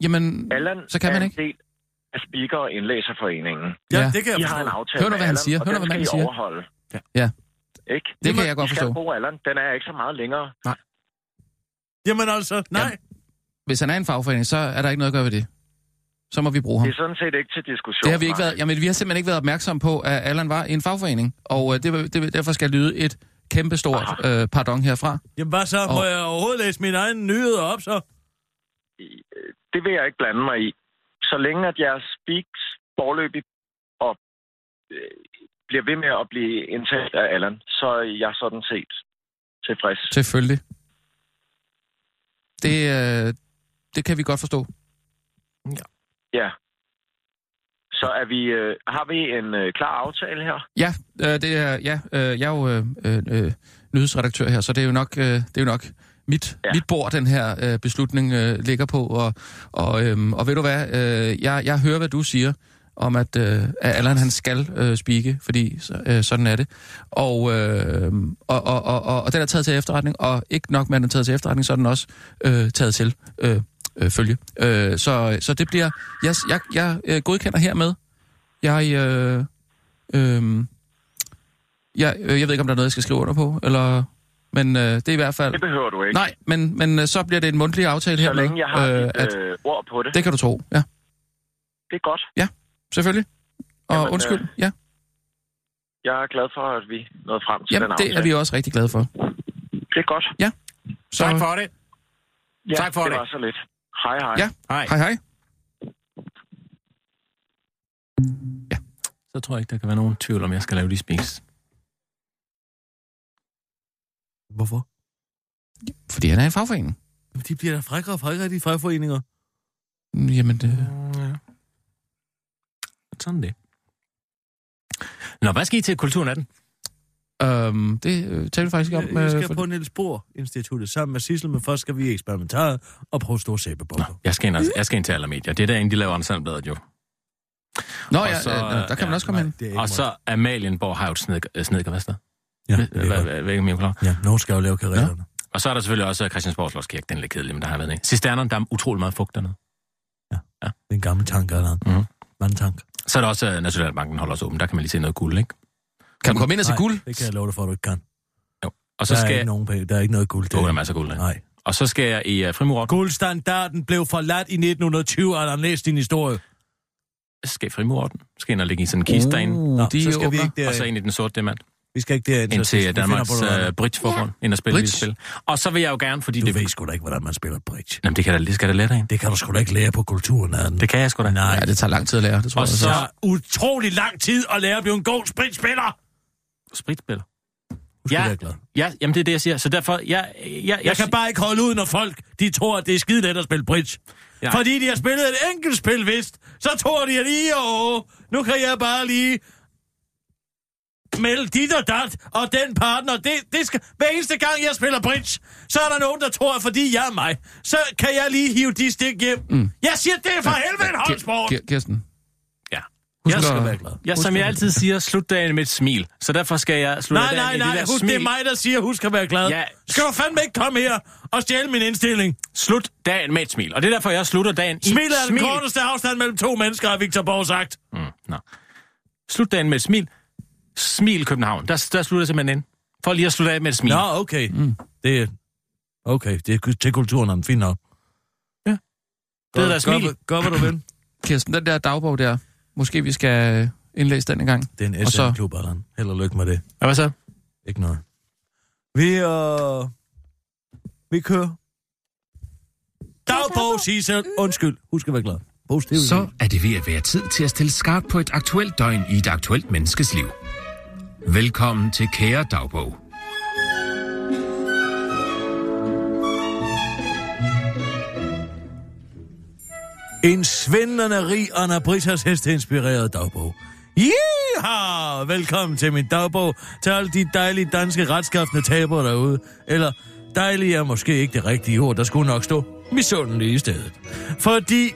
Jamen, Allan så kan man er ikke. en del af speaker- og indlæserforeningen. Ja, Ja. det kan jeg I har en forstå. aftale Hør nu, med hvad han Allan, siger. Hør nu, den hvad skal manden I siger. overholde. Ja. Ikke? Det kan jeg godt I skal forstå. bruge Allan. Den er ikke så meget længere. Jamen altså, nej. Hvis han er en fagforening, så er der ikke noget at gøre ved det. Så må vi bruge ham. Det er sådan set ikke til diskussion. Det har vi ikke nej. været, jamen, vi har simpelthen ikke været opmærksom på, at Allan var i en fagforening. Og øh, det, var- det, derfor skal lyde et kæmpestort øh, pardon herfra. Jamen hvad så? Må Og- jeg overhovedet læse mine egne nyheder op så? Det vil jeg ikke blande mig i. Så længe at jeres speaks forløbig og øh, bliver ved med at blive indtalt af Allan, så er jeg sådan set tilfreds. Selvfølgelig. Det, øh, det kan vi godt forstå. Ja. Så er vi, øh, har vi en øh, klar aftale her? Ja, øh, det er, ja øh, jeg er jo øh, øh, nyhedsredaktør her, så det er jo nok, øh, det er jo nok mit, ja. Ja. mit bord, den her øh, beslutning øh, ligger på. Og, og, øhm, og ved du hvad, øh, jeg, jeg hører, hvad du siger om, at, øh, at Allan han skal øh, spike, fordi så, øh, sådan er det. Og, øh, og, og, og, og, og den er taget til efterretning, og ikke nok med, at den er taget til efterretning, så er den også øh, taget til øh, øh, følge. Øh, så, så det bliver... Jeg, jeg, jeg øh, godkender hermed. Jeg... Øh, øh, jeg, øh, jeg ved ikke, om der er noget, jeg skal skrive under på, eller... Men øh, det er i hvert fald... Det behøver du ikke. Nej, men, men øh, så bliver det en mundtlig aftale så hermed. længe jeg har øh, øh, at, øh, ord på det. det kan du tro, ja. Det er godt. Selvfølgelig. Og Jamen, undskyld, øh, ja. Jeg er glad for, at vi nåede frem til Jamen, den det aftale. er vi også rigtig glade for. Det er godt. Så, Tak for det. Ja, Tak for det. det. var så lidt. Hej, hej. Ja. Hej. Hej, hej. Så tror jeg ikke, der kan være nogen tvivl om, jeg skal lave de speaks. Hvorfor? Fordi han er en fagforening. De bliver da frækkere og frækkere, de fagforeninger. Jamen, det... Ja. Sådan det. Nå, hvad skal I til Kulturnatten? Øhm, det øh, taler vi faktisk ikke om. Jeg øh, skal for- på Niels Bohr Instituttet sammen med Sissel, men først skal vi eksperimentere og prøve store sæbebomber. jeg skal ind, jeg skal ind til alle medier. Det er derinde, de laver Ensemblebadet jo. Nå Og ja, så, øh, der kan man ja, også komme ind. det er ikke Og så Amalienborg har jo et snedker, øh, snedkerværksted. Ja, det er godt. klar? ja, nogen skal jo lave karrieren. Og så er der selvfølgelig også Christiansborg Slotskirke, den er lidt kedelig, men der har været en. Cisternerne, der er utrolig meget fugt dernede. Det er en gammel tank, eller Mhm. Mange tank. Så er der også uh, Nationalbanken holder også åben, der kan man lige se noget guld, ikke? Kan du komme ind og se Nej, guld? Det kan jeg love dig for, at du ikke kan. Og så der, er skal ikke jeg... nogen penge. der er ikke noget guld. Jo, der er masser af guld, ikke? Nej. Og så skal jeg i uh, Frimurot. Guldstandarden blev forladt i 1920, og der læst din historie. Så skal i Frimurorten. Skal ind og ligge i sådan en kiste derinde. Uh, Nå, de så skal vi åbner. ikke der, Og så ind i den sorte diamant. vi skal ikke derind. Ind så vi til Danmarks uh, Bridgeforbund. Ind og spille Bridge? lille spil. Og så vil jeg jo gerne, fordi Du det... ved sgu da ikke, hvordan man spiller bridge. Jamen, det, kan da, det skal da lære ind. Det kan du sgu da ikke lære på kulturen. Adam. Det kan jeg sgu da. Nej. Ja, det tager lang tid at lære, det tror Og jeg. så- Det tager utrolig lang tid at lære at blive en god spritspiller. Spritspiller. Ja. glad. Ja, jamen det er det, jeg siger. Så derfor, jeg... Jeg, jeg, Jeg kan bare ikke holde ud, når folk de tror, at det er skide let at spille bridge. Ja. Fordi de har spillet et enkelt spil, vist. Så tror de, at I, åh, nu kan jeg bare lige melde dit og dat, og den partner, det, det skal, hver eneste gang jeg spiller bridge, så er der nogen, der tror, at fordi jeg er mig, så kan jeg lige hive de stik hjem. Mm. Jeg siger, det er for helvede en holdsport! Kir- Kirsten. Husk Jeg at- skal være glad. Ja, som jeg altid siger, slut dagen med et smil. Så derfor skal jeg slutte Nej, dagen nej, med nej, det der husk, smil. det er mig, der siger, husk at være glad. Ja. Skal du fandme ikke komme her og stjæle min indstilling? Slut dagen med et smil. Og det er derfor, jeg slutter dagen i Smilet er den smil. korteste afstand mellem to mennesker, har Victor Borg sagt. Mm, nå. Slut dagen med et smil. Smil København. Der, der slutter jeg simpelthen ind. For lige at slutte af med et smil. Nå, okay. Mm. Det er... Okay, det er til kulturen, fint nok. Ja. Det er der smil. Gør, gør, hvad du vil. Kirsten, den der dagbog der, måske vi skal indlæse den en gang. Det er en SM-klub, Allan. Held og lykke med det. Ja, hvad så? Ikke noget. Vi, øh... Vi kører. Dagbog, Sissel. Undskyld. Husk at være glad. Positiv. Så er det ved at være tid til at stille skarpt på et aktuelt døgn i et aktuelt menneskes liv. Velkommen til Kære Dagbog. En svindlende rig Anna Britas hesteinspireret dagbog. Yeehaw! Velkommen til min dagbog, til alle de dejlige danske retskaffende tabere derude. Eller dejlige er måske ikke det rigtige ord, der skulle nok stå misundelige i stedet. Fordi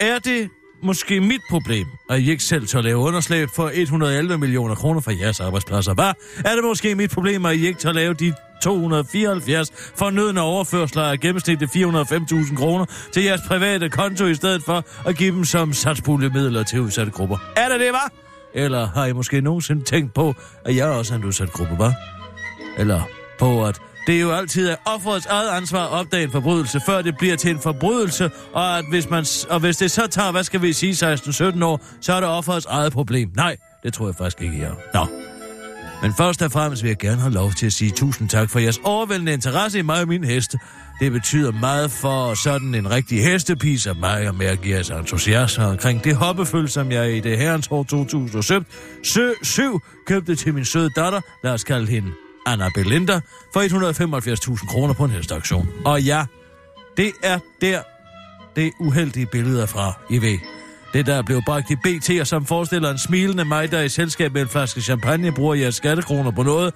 er det måske mit problem, at I ikke selv tør lave underslag for 111 millioner kroner for jeres arbejdspladser, hvad? Er det måske mit problem, at I ikke tør lave de 274 fornødende overførsler af gennemsnitligt 405.000 kroner til jeres private konto, i stedet for at give dem som satspuljemidler til udsatte grupper? Er det det, var? Eller har I måske nogensinde tænkt på, at jeg også er en udsat gruppe, var? Eller på, at det jo altid er offerets eget ansvar at opdage en forbrydelse, før det bliver til en forbrydelse, og, at hvis, man, og hvis det så tager, hvad skal vi sige, 16-17 år, så er det offerets eget problem. Nej, det tror jeg faktisk ikke, jeg er. Nå. Men først og fremmest vil jeg gerne have lov til at sige tusind tak for jeres overvældende interesse i mig og min heste. Det betyder meget for sådan en rigtig hestepige som mig, og mærke jeres entusiasme omkring det hoppeføl, som jeg i det herrens år 2007 købte til min søde datter, lad os kalde hende Anna Belinda, for 175.000 kroner på en hesteaktion. Og ja, det er der, det uheldige billede er fra, I ved. Det, der er blevet bragt i BT, og som forestiller en smilende mig, der i selskab med en flaske champagne bruger jeres skattekroner på noget,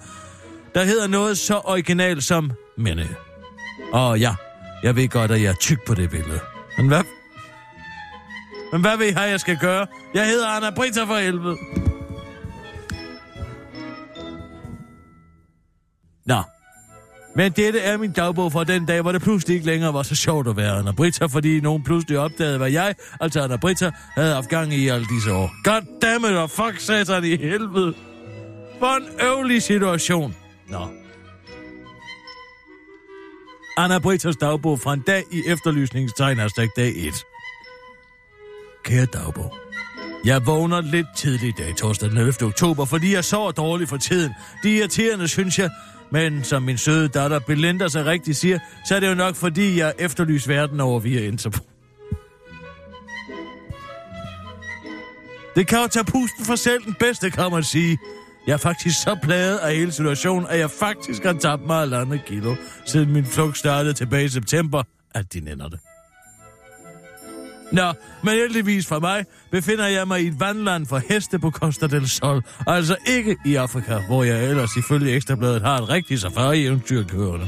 der hedder noget så originalt som minde. Og ja, jeg ved godt, at jeg er tyk på det billede. Men hvad... Men hvad ved jeg, jeg skal gøre? Jeg hedder Anna Brita for helvede. Nå. Men dette er min dagbog fra den dag, hvor det pludselig ikke længere var så sjovt at være Anna Britta, fordi nogen pludselig opdagede, hvad jeg, altså Anna Britta, havde haft gang i alle disse år. Goddammit, og fuck satan i helvede. For en øvlig situation. Nå. Anna Britas dagbog fra en dag i efterlysningstegn hashtag dag 1. Kære dagbog. Jeg vågner lidt tidligt i dag, torsdag den 11. oktober, fordi jeg sover dårligt for tiden. Det irriterende, synes jeg. Men som min søde datter Belinda så rigtig siger, så er det jo nok, fordi jeg efterlyser verden over via Interpol. Det kan jo tage pusten for selv den bedste, kan man sige. Jeg er faktisk så plaget af hele situationen, at jeg faktisk har tabt mig halvandet kilo, siden min flugt startede tilbage i september, at de nænder det. Nå, men heldigvis for mig befinder jeg mig i et vandland for heste på Costa del Sol, altså ikke i Afrika, hvor jeg ellers ifølge Ekstrabladet har et rigtigt safari-eventyr kørende.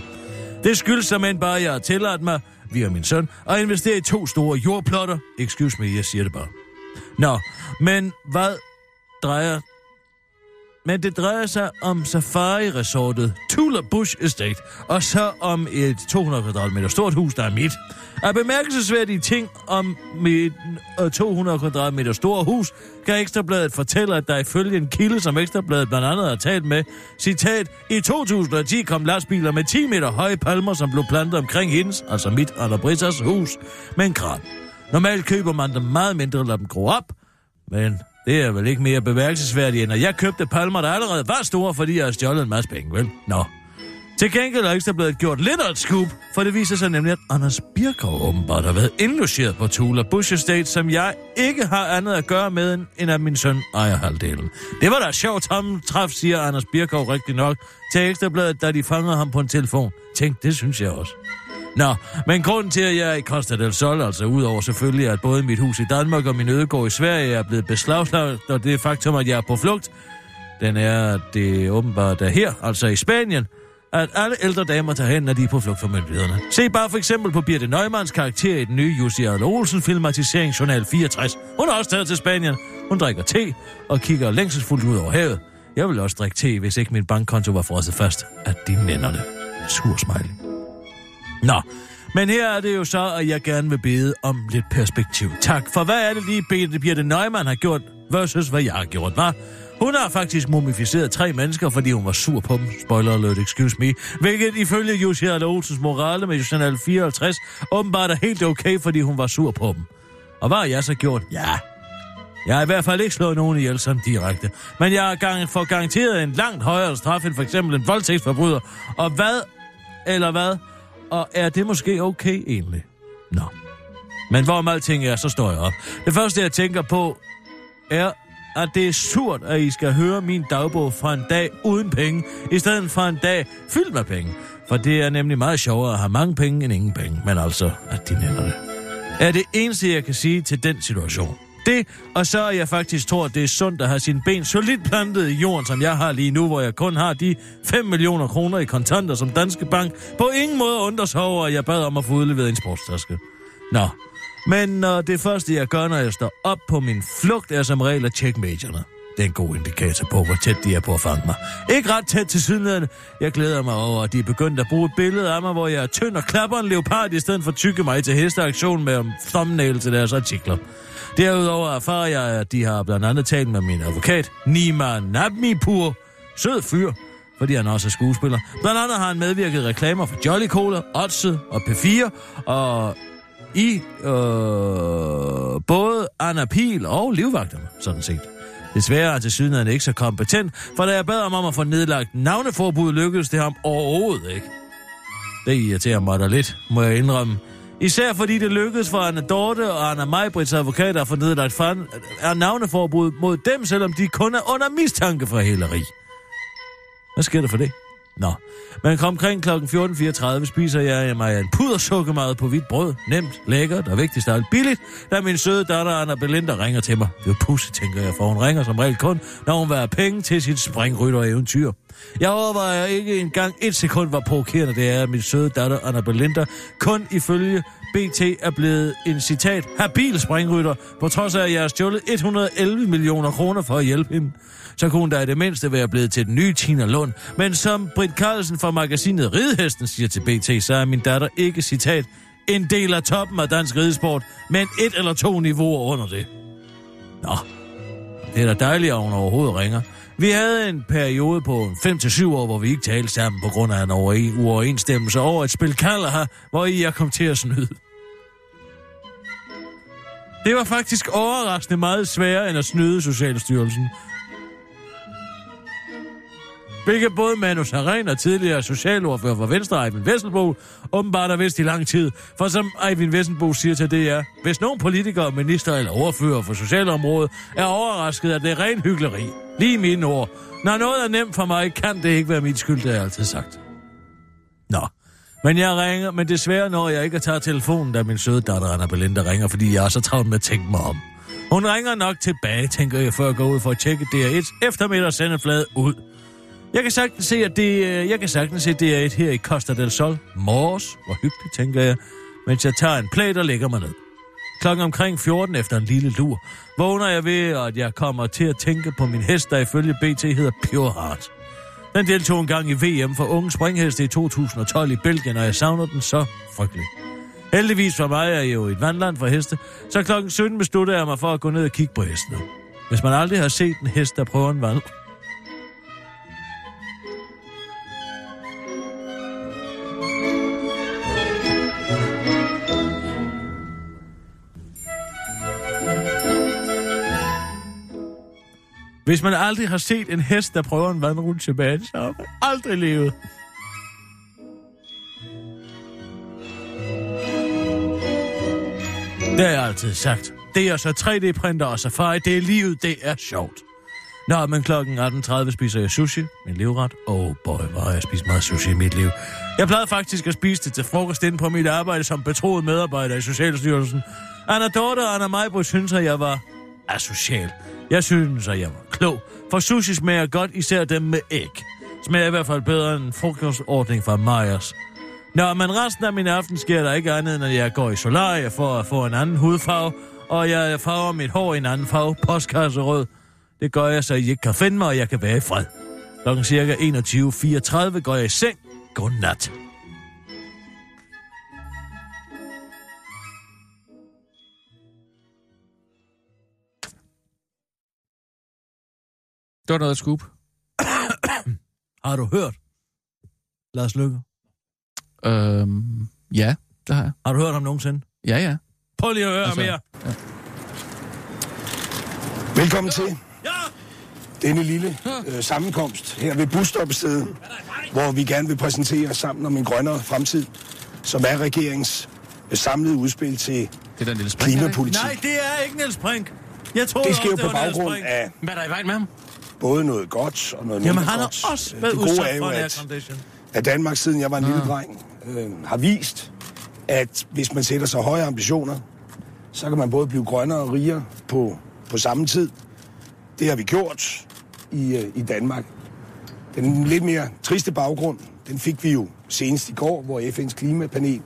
Det skyldes simpelthen bare, at jeg har tilladt mig, via min søn, at investere i to store jordplotter. Excuse me, jeg siger det bare. Nå, men hvad drejer men det drejer sig om safari-resortet Tula Bush Estate, og så om et 200 kvadratmeter stort hus, der er mit. Af bemærkelsesværdige ting om mit øh, 200 kvadratmeter store hus, kan Ekstrabladet fortælle, at der ifølge en kilde, som Ekstrabladet blandt andet har talt med, citat, i 2010 kom lastbiler med 10 meter høje palmer, som blev plantet omkring hendes, altså mit Anna Britas hus, med en kran. Normalt køber man dem meget mindre og lader dem gro op, men det er vel ikke mere bevægelsesværdigt, end at jeg købte palmer, der allerede var store, fordi jeg har stjålet en masse penge, vel? Nå. Til gengæld er ekstra blevet gjort lidt af et scoop, for det viser sig nemlig, at Anders Birkov åbenbart har været indlogeret på Tula Bush Estate, som jeg ikke har andet at gøre med, end at min søn ejer halvdelen. Det var da sjovt træf, siger Anders Birkov rigtig nok til Ekstrabladet, da de fangede ham på en telefon. Tænk, det synes jeg også. Nå, men grunden til, at jeg er i Costa del Sol, altså udover selvfølgelig, at både mit hus i Danmark og min ødegård i Sverige er blevet beslaglagt, og det faktum, at jeg er på flugt, den er, at det åbenbart er her, altså i Spanien, at alle ældre damer tager hen, når de er på flugt fra myndighederne. Se bare for eksempel på Birte Neumanns karakter i den nye Jussi Adler Olsen filmatisering Journal 64. Hun er også taget til Spanien. Hun drikker te og kigger længselsfuldt ud over havet. Jeg vil også drikke te, hvis ikke min bankkonto var frosset fast. af de nænderne. Sur smiley. Nå, men her er det jo så, at jeg gerne vil bede om lidt perspektiv. Tak, for hvad er det lige, Birte Neumann har gjort versus hvad jeg har gjort, hva'? Hun har faktisk mumificeret tre mennesker, fordi hun var sur på dem. Spoiler alert, excuse me. Hvilket ifølge Jussi Adler Olsens morale med Journal 54 åbenbart er helt okay, fordi hun var sur på dem. Og hvad har jeg så gjort? Ja, jeg har i hvert fald ikke slået nogen ihjel sådan direkte. Men jeg har gang, for garanteret en langt højere straf end for eksempel en voldtægtsforbryder. Og hvad, eller hvad, og er det måske okay egentlig? Nå. Men hvorom alting er, så står jeg op. Det første, jeg tænker på, er, at det er surt, at I skal høre min dagbog fra en dag uden penge, i stedet for en dag fyldt med penge. For det er nemlig meget sjovere at have mange penge end ingen penge, men altså, at de nænder det. Er det eneste, jeg kan sige til den situation. Det, og så er jeg faktisk tror, at det er sundt at have sine ben solidt plantet i jorden, som jeg har lige nu, hvor jeg kun har de 5 millioner kroner i kontanter som Danske Bank. På ingen måde undres over, at jeg bad om at få udleveret en sportstaske. Nå, men uh, det første, jeg gør, når jeg står op på min flugt, er som regel at tjekke medierne. Det er en god indikator på, hvor tæt de er på at fange mig. Ikke ret tæt til siden Jeg glæder mig over, at de er begyndt at bruge et billede af mig, hvor jeg er tynd og klapper en leopard, i stedet for at tykke mig til hesteaktion med thumbnail til deres artikler. Derudover erfarer jeg, at de har blandt andet talt med min advokat, Nima Nabmipur. Sød fyr, fordi han også er skuespiller. Blandt andet har han medvirket reklamer for Jolly Cola, Otse og P4, og i øh, både Anna Pil og livvagterne, sådan set. Desværre er til syden ikke så kompetent, for da jeg bad ham om at få nedlagt navneforbud, lykkedes det ham overhovedet ikke. Det irriterer mig da lidt, må jeg indrømme. Især fordi det lykkedes for Anna Dorte og Anna Majbrits advokater at få nedlagt fan, er navneforbud mod dem, selvom de kun er under mistanke for hæleri. Hvad sker der for det? Nå, men kom omkring kl. 14.34 spiser jeg mig en pudersukkermad på hvidt brød. Nemt, lækkert og vigtigst af alt billigt, da min søde datter Anna Belinda ringer til mig. Det er pussy, tænker jeg, for hun ringer som regel kun, når hun vil have penge til sit springrytter-eventyr. Jeg overvejer ikke engang et sekund, hvor provokerende det er, at min søde datter Anna Belinda kun ifølge BT er blevet en citat habil springrytter, på trods af, at jeg har stjålet 111 millioner kroner for at hjælpe hende. Så kunne hun da i det mindste være blevet til den nye Tina Lund. Men som Britt Carlsen fra magasinet Ridehesten siger til BT, så er min datter ikke, citat, en del af toppen af dansk ridesport, men et eller to niveauer under det. Nå, det er da dejligt, at hun overhovedet ringer. Vi havde en periode på 5-7 år, hvor vi ikke talte sammen på grund af en uoverensstemmelse over et spil Kalaha, hvor I jeg kom til at snyde. Det var faktisk overraskende meget sværere end at snyde Socialstyrelsen. Hvilket både Manus Saren og tidligere socialordfører for Venstre, Eivind Vesselbo, åbenbart har vidst i lang tid. For som Eivind Vesselbo siger til DR, hvis nogen politikere, minister eller ordfører for socialområdet er overrasket, at det er ren hyggeleri. Lige mine ord. Når noget er nemt for mig, kan det ikke være min skyld, det har jeg altid sagt. Nå, men jeg ringer, men desværre når jeg ikke at tage telefonen, da min søde datter Anna Belinda ringer, fordi jeg er så travlt med at tænke mig om. Hun ringer nok tilbage, tænker jeg, før jeg går ud for at tjekke DR1 eftermiddag sendeflade ud. Jeg kan sagtens se, at det, øh, jeg kan sagtens se, at det er et her i Costa del Sol. Mors, hvor hyggeligt, tænker jeg, mens jeg tager en plæt og lægger mig ned. Klokken omkring 14 efter en lille lur, vågner jeg ved, at jeg kommer til at tænke på min hest, der ifølge BT hedder Pure Heart. Den deltog en gang i VM for unge springheste i 2012 i Belgien, og jeg savner den så frygteligt. Heldigvis for mig er jeg jo et vandland for heste, så klokken 17 beslutter jeg mig for at gå ned og kigge på hestene. Hvis man aldrig har set en hest, der prøver en vand, Hvis man aldrig har set en hest, der prøver en vandrutsche tilbage, så har man aldrig levet. Det har jeg altid sagt. Det er så 3D-printer og safari. Det er livet. Det er sjovt. Nå, men klokken 18.30 spiser jeg sushi, min livret. Oh boy, hvor har jeg spist meget sushi i mit liv. Jeg plejede faktisk at spise det til frokost inde på mit arbejde som betroet medarbejder i Socialstyrelsen. Anna Dorte og Anna Majbo synes, at jeg var asocial. Jeg synes, at jeg var klog, for sushi smager godt, især dem med æg. Smager i hvert fald bedre end frokostordning fra Myers. Nå, men resten af min aften sker der ikke andet, end at jeg går i solarie for at få en anden hudfarve, og jeg farver mit hår i en anden farve, postkasserød. Det gør jeg, så I ikke kan finde mig, og jeg kan være i fred. Klokken cirka 21.34 går jeg i seng. Godnat. Det var noget scoop. Har du hørt? Lars Lykke. Øhm, ja, det har jeg. Har du hørt ham nogensinde? Ja, ja. Prøv lige at høre Altså, mere. Velkommen til denne lille øh, sammenkomst her ved busstoppestedet, hvor vi gerne vil præsentere sammen om en grønnere fremtid, som er regeringens øh, samlede udspil til Det er den lille klimapolitik. Nej, det er ikke Niels Brink. Jeg tror Det sker jo på baggrund af Hvad er der i vejen med ham? Både noget godt og noget Jamen, mindre han har godt. også været det gode er jo, at, at Danmark, siden jeg var en lille dreng, øh, har vist, at hvis man sætter sig høje ambitioner, så kan man både blive grønnere og rigere på, på samme tid. Det har vi gjort i, øh, i Danmark. Den lidt mere triste baggrund, den fik vi jo senest i går, hvor FN's klimapanel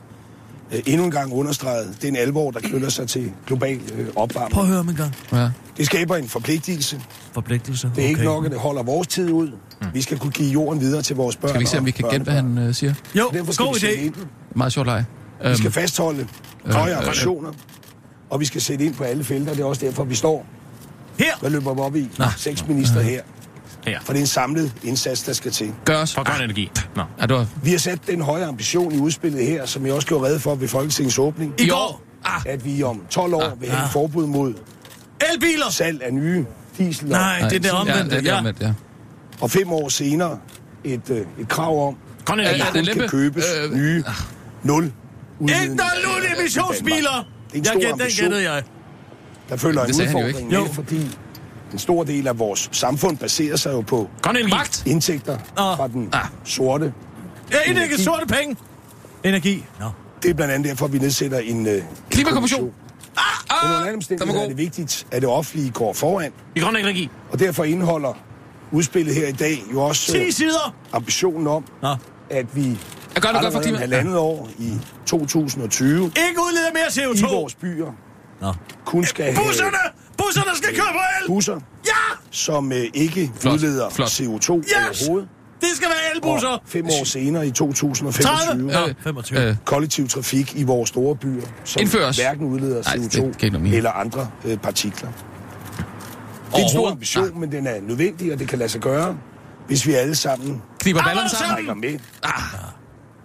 endnu en gang understregede den alvor, der knytter sig til global øh, opvarmning. Prøv at høre ham en gang. Ja. Det skaber en forpligtelse. Forpligtelse. Det er okay. ikke nok, at det holder vores tid ud. Vi skal kunne give jorden videre til vores børn Skal vi se, om vi kan gætte, hvad han øh, siger? Jo, Derfor skal god idé. Meget sjovt leg. Vi skal Øhm, fastholde høje ambitioner, og vi skal sætte ind på alle felter. Det er også derfor, vi står. Her. Hvad løber vi op i? Nå. Seks minister her. Her. For det er en samlet indsats, der skal til. gør os. For grøn energi. Nå. Ja, det var Vi har sat den høje ambition i udspillet her, som jeg også gjorde redde for ved Folketingets åbning, I går. Ah, at vi om 12 år vil have et forbud mod elbiler. salg af nye diesel Nej, det er det Ja, omvendte. det er Ja, det omvendt, ja. og fem år senere et, øh, et krav om, Grøn at der er kan købes Øh, nye nul Ikke der er nu emissionsbiler. Det er en Jeg stor gæt, den ambition. gættede jeg. Der følger en udfordring ikke. med, fordi en stor del af vores samfund baserer sig jo på energi. Magt! indtægter Nå. fra den Ah. sorte. Ja, ikke Energi. sorte penge. Energi. Nå. Det er blandt andet derfor, at vi nedsætter en, øh, Klimakommission. Ah, Ah, Under alle er det vigtigt, at det offentlige går foran, I grøn energi. og derfor indeholder udspillet her i dag jo også 10 øh, sider. ambitionen om, Nå. at vi Jeg gør det godt for allerede om halvandet år i 2020 Ikke udleder mere i CO2. vores byer Nå. kun skal have Busserne! Busserne skal køre på el! busser, Ja! som øh, ikke Flot, udleder flot. CO2 Yes! overhovedet. Det skal være elbusser. Og fem år senere i 2025 30. Nå, Øh, 25. øh, kollektiv trafik i vores store byer, som Indføres. hverken udleder Nej, det CO2 kan ikke noget mene. eller andre øh, partikler. Det er en stor ambition, men den er nødvendig, og det kan lade sig gøre, hvis vi alle sammen Kniber Alle ballerne sammen. med. Ah.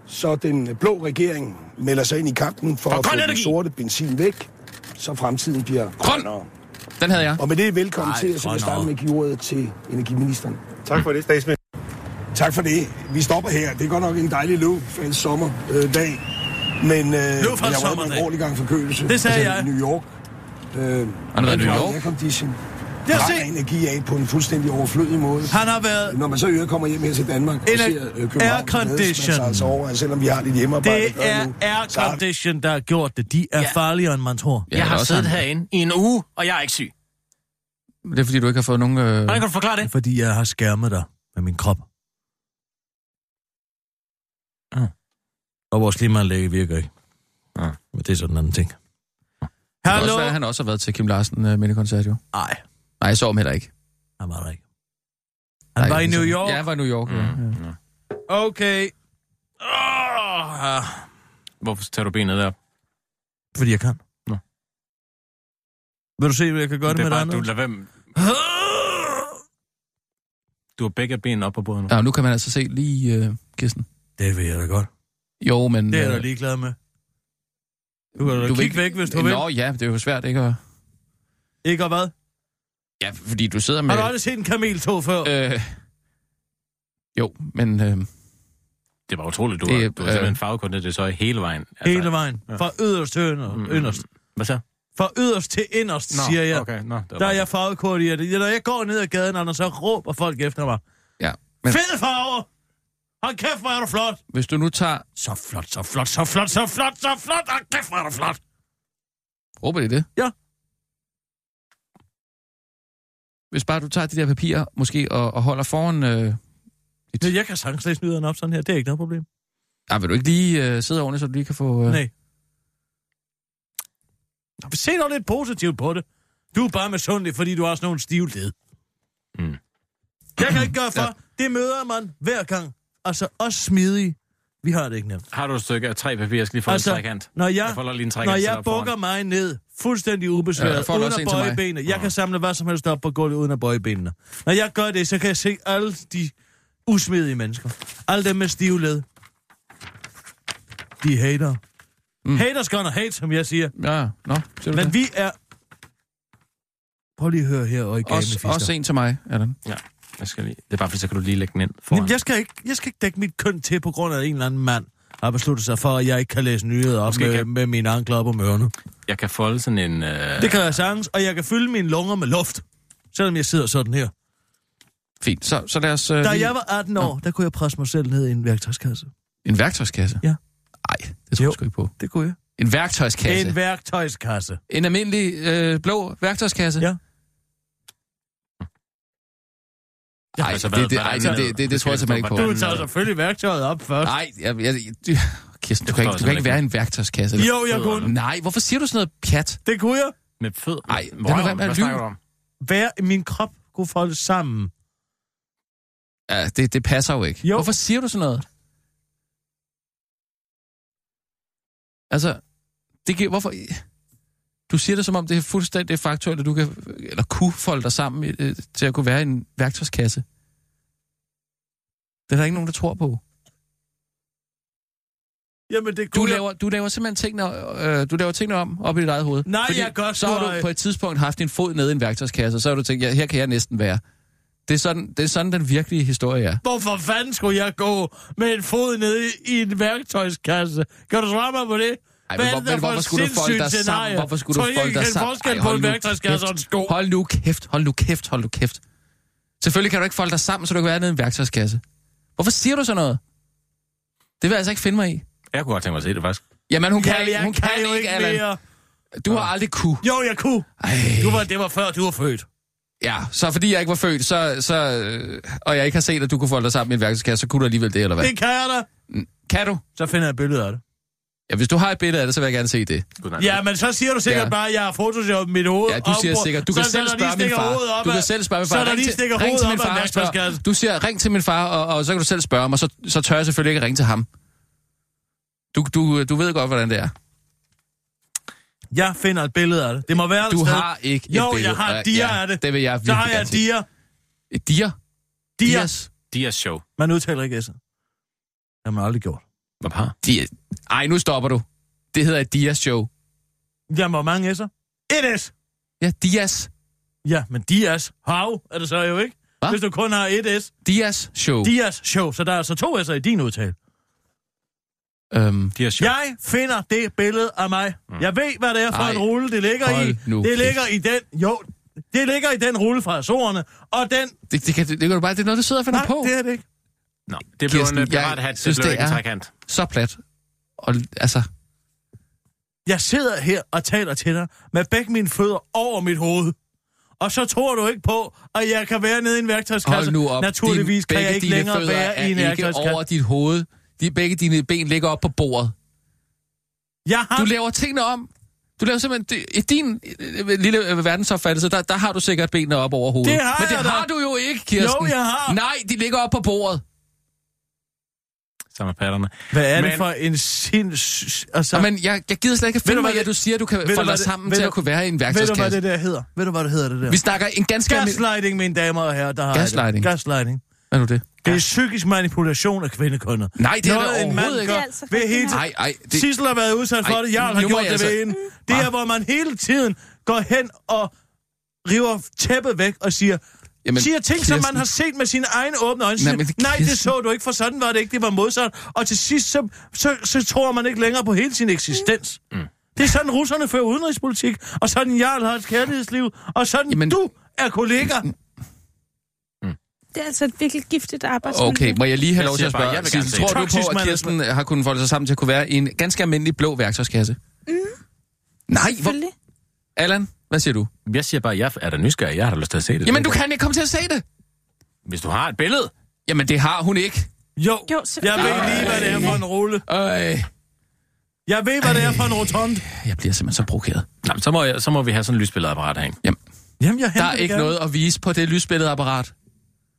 Så den blå regering melder sig ind i kampen for, For at få grøn den sorte benzin væk, så fremtiden bliver grønnere. Den havde jeg. Og med det velkommen Ej, til, så vil jeg starte med at give ordet til energiministeren. Tak for det, statsminister. Tak for det. Vi stopper her. Det er godt nok en dejlig luft for en sommerdag. Men øh, jeg var med en ordentlig gang forkølelse. Det sagde altså, jeg. i New York. Øh, Han i New York. Aircondition. Det har set. energi af på en fuldstændig overflødig måde. Han har været... Når man så øvrigt kommer hjem her til Danmark og Ener- ser øh, København, så glædes man aircondition. sig altså over, selvom vi har lidt hjemmearbejde, Det er aircondition, der har gjort det. De er Ja. farligere, end man tror. Jeg det er har siddet han. herinde i en uge, og jeg er ikke syg. Det er fordi, du ikke har fået nogen... Øh... Hvordan kan du forklare det? Fordi jeg har skærmet dig med min krop. Ah. Og vores klimaanlæg virker ikke. Ah. Men det er sådan en anden ting. Det kan Hallo? også være, at han også har været til Kim Larsen øh, mindekoncert, jo. Nej, Nej, jeg så ham heller ikke. han var der ikke. Han Nej, var i er New York. Ja, han var i New York. Mm. Ja. Okay. Oh. Hvorfor tager du benet der? Fordi jeg kan. Nå. Vil du se, hvad jeg kan gøre det, det er med bare, dig du lader være Du har begge ben op på bordet nu. ja, nu kan man altså se lige øh, Kirsten. Det vil jeg da godt. Jo, men... Det er jeg da øh, ligeglad med. Du kan da vil kigge ikke- væk, hvis du vil. Nå ja, det er jo svært, ikke? at- Ikke og hvad? Ja, fordi du sidder med... Har du aldrig set en kameltog før? Øh, jo, men... Øh, Det var utroligt, du, Det, det, du har simpelthen øh, det så hele vejen. Altså, Hele vejen. ja. Fra yderst til ynder- mm, inderst. Hvad så? Fra yderst til inderst, siger jeg. Okay, nå, det var Der er jeg farvekoordineret. Når jeg går ned ad gaden, Anders, så råber folk efter mig. ja, Men... Fede farver! Hold kæft, hvor er du flot! hvis du nu tager... Så flot, så flot, så flot, så flot, så flot! Hold kæft, hvor er du flot! Råber de det? Ja. Hvis bare du tager de der papirer, måske, og, og holder foran... Øh, dit... Men jeg kan sagtens læse nyhederne op sådan her. Det er ikke noget problem. Ah, vil du ikke lige øh, sidde ordentligt, så du lige kan få... Øh... Nej. Nå, Se dog lidt positivt på det. Du er bare misundelig, fordi du har sådan nogle stive led. Mm. Jeg kan ikke gøre for. Ja. Ja. Det møder man hver gang. Altså, også smidige. Vi har det ikke nemt. Har du et stykke af tre papir, jeg skal lige få Altså, en trekant? Når jeg, Jeg lige en trekant når jeg bukker mig ned, fuldstændig ubesværet, Ja, ja, uden at bøje benene. Jeg kan samle hvad som helst op på gulvet, uden at bøje benene. Når jeg gør det, så kan jeg se alle de usmidige mennesker. Alle dem med stive led. De er hater. Mm. Haters gonna hate, som jeg siger. Ja, nå, ser du Men det? vi er... Prøv lige at høre her, og Også, også en til mig, Allan. Ja, jeg skal lige. Det er bare fordi, så kan du lige lægge den ind foran. Jamen, jeg, skal ikke, jeg skal ikke dække mit køn til, på grund af at en eller anden mand har besluttet sig for, at jeg ikke kan læse nyheder op Måske med, kan- med mine ankler op om ørerne. Jeg kan folde sådan en... Øh... Det kan jeg sagtens, og jeg kan fylde mine lunger med luft, selvom jeg sidder sådan her. Fint, så, så lad os... Øh, Da lige... jeg var 18 år, der kunne jeg presse mig selv ned i en værktøjskasse. En værktøjskasse? Ja. Nej, det tror Jo. jeg sgu ikke på. Det kunne jeg. En værktøjskasse? En værktøjskasse. En almindelig øh, blå værktøjskasse? Ja. Nej, Altså, det, det, er det, det, med- det, det, det tror jeg simpelthen ikke på. Du tager selvfølgelig værktøjet op først. Nej, jeg, jeg, du, Kirsten, du Det kan, ikke, du kan jeg ikke være en værktøjskasse. Jo, jeg kunne. Nej, hvorfor siger du sådan noget pjat? Det kunne jeg. Med fød. Ej, det Hvor må er Hvad snakker du om? Hver min krop kunne folde sammen. Ja, det, det passer jo ikke. Jo. Hvorfor siger du sådan noget? Altså, det giver, hvorfor... Du siger det, som om det er fuldstændig faktuelt, at du kan, eller kunne folde dig sammen øh, til at kunne være i en værktøjskasse. Det er der ikke nogen, der tror på. Jamen, det Du kunne laver, du laver simpelthen tingene, øh, du laver tingene om op i dit eget hoved. Nej, jeg gør så har du på et tidspunkt haft din fod nede i en værktøjskasse, og så har du tænkt, ja, her kan jeg næsten være. Det er, sådan, det er sådan, den virkelige historie er. Hvorfor fanden skulle jeg gå med en fod nede i en værktøjskasse? Kan du svare mig på det? Ej, men, hvor, men for hvorfor skulle du folde dig sammen? Hvorfor skulle Tror du folde ikke, dig sammen? forskel Ej, på en værktøjskasse og en sko? Hold nu kæft, hold nu kæft, hold nu kæft. Selvfølgelig kan du ikke folde dig sammen, så du kan være nede i en værktøjskasse. Hvorfor siger du så noget? Det vil jeg altså ikke finde mig i. Jeg kunne godt tænke mig at se det, faktisk. Jamen, hun kan, Ja, ikke, hun kan, jo ikke, Allan. mere. Du har aldrig kunne. Jo, jeg kunne. Ej. Du var, det var før, du var født. Ja, så fordi jeg ikke var født, så, så, og jeg ikke har set, at du kunne folde dig sammen i en værktøjskasse, så kunne du alligevel det, eller hvad? Det kan jeg da. Kan du? Så finder jeg et billede af det. Ja, hvis du har et billede af det, så vil jeg gerne se det. Ja, men så siger du sikkert Ja. bare, at jeg har photoshoppet mit hoved Ja, du siger op sikkert. Du kan så selv der lige spørge min stikker far. op Du kan selv spørge min far. Så der Ring lige stikker ring hovedet til op far spørg. værktøjskasse. Du siger, ring til min far, og, og så kan du selv spørge mig, så, så tør jeg selvfølgelig ikke at ringe til ham. Du, du, du ved godt, hvordan det er. Jeg finder et billede af det. Det må være et Du sted. har ikke et Jo, billede. jeg har dia ja, af det. Det vil jeg Så virkelig har jeg dia. Et? Dia. Dias? Dias show. Man udtaler ikke S'et. Det har man aldrig gjort. Hvad har? Dia. Ej, nu stopper du. Det hedder et Dias show. Jamen, hvor mange S'er? Et S. Ja, Dias. Ja, men Dias. Hav er det så jo ikke. Hva? Hvis du kun har et S. Dias show. Dias show. Så der er altså to S'er i din udtale. Øhm, show. Jeg finder det billede af mig. Jeg ved, hvad det er for Ej, en rulle, det ligger hold i. nu Det ligger i den... Jo, det ligger i den rulle fra Azorerne. Og den... det, det, kan, det, kan du bare, det er noget, du sidder og finder Nej, på. det er det ikke. Nå, det blev Kirsten, en pirathat, det synes, blev det ikke en er- trekant. Så plat. Og altså, Jeg sidder her og taler til dig med begge mine fødder over mit hoved. Og så tror du ikke på, at jeg kan være nede i en værktøjskasse. hold nu op. Naturligvis Din- kan jeg ikke længere være er i en ikke værktøjskasse. over dit hoved. De, begge dine ben ligger op på bordet. Jeg har... Du laver tingene om. Du laver simpelthen... det- I din øh, lille øh, verdensopfattelse, der, der har du sikkert benene op over hovedet. Det har Men det jeg da. har du jo ikke, Kirsten. Jo, jeg har. Nej, de ligger op på bordet. Sammen med patterne. Hvad er det Men- for en sinds... Altså, Ja. Men jeg, jeg gider slet ikke finde mig hvad i, at det- du siger, at du kan folde hvad dig det- sammen ved til du- at kunne være i en ved du, hvad værktøjskasse. det der hedder? Ved du, hvad det hedder, det der? Vi snakker en ganske. Gaslighting, mine damer og herrer, der har Gaslighting? Det. Gaslighting. Hvad er nu det? Det er psykisk manipulation af kvindekønnet. Nej, det er Noget, en mand ikke. gør altså ved hele. Nej, ej. Det... Sissel har været udsat for Ej, det, Jarl har gjort jeg det ved altså- hende. Det er, hvor man hele tiden går hen og river tæppet væk og siger, Jamen, siger ting, som Kirsten. man har set med sine egne åbne øjne. Nej, Nej, det- Nej, det så du ikke, for sådan var det ikke. Det var modsat. Og til sidst, så, så, så tror man ikke længere på hele sin eksistens. Mm. Det er sådan, russerne fører udenrigspolitik, og sådan Jarl har et kærlighedsliv, og sådan Jamen- du er kollega. Det er altså et virkelig giftigt arbejdsmiljø. Okay, må jeg lige have Jeg lov til at bare, spørge? gerne Sissel, se tror du på, at Kirsten har kunnet folde sig sammen til at kunne være i en ganske almindelig blå værktøjskasse? Mm. Nej, hvor... Allan, hvad siger du? Jeg siger bare, jeg er da nysgerrig. Jeg har da lyst til at se det. Jamen, du kan ikke komme til at se det. Hvis du har et billede. Jamen, det har hun ikke. Jo, Jo, jeg ved lige, hvad det er for en rulle. Øh, Jeg ved, hvad det er for en rotonde. jeg bliver simpelthen så provokeret. Jamen, så må, jeg, så må vi have sådan en lysbilledeapparat herinde. Jamen, jeg Der er ikke gerne. noget at vise på det lysbilledeapparat.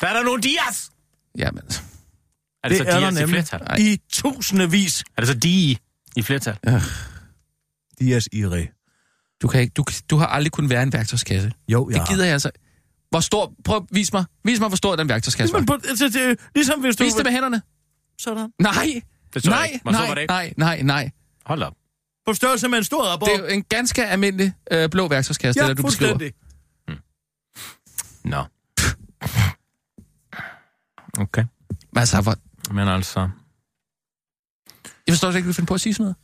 Der er der nogle dias! Jamen, Er det, Det så er der dias i flertal? Nej. I tusindevis. Er det så di i flertal? Dias Ire. du, kan ikke, du, du har aldrig kunnet være i en værktøjskasse. Jo, Det gider jeg altså. Hvor stor... Prøv, vis mig. Vis mig, hvor stor den værktøjskasse var. Men på, altså, det, er ligesom hvis du... Vis det med hænderne. Sådan. Nej. Det så jeg Nej, nej, det ikke? nej, nej, nej. Hold op. På størrelse med en stor rapport. Det er jo en ganske almindelig øh, blå værktøjskasse, ja, det der, du beskriver. fuldstændig. Nå. Okay. Men altså, hvor... Men altså... Jeg forstår slet ikke, at du finder på at sige sådan noget.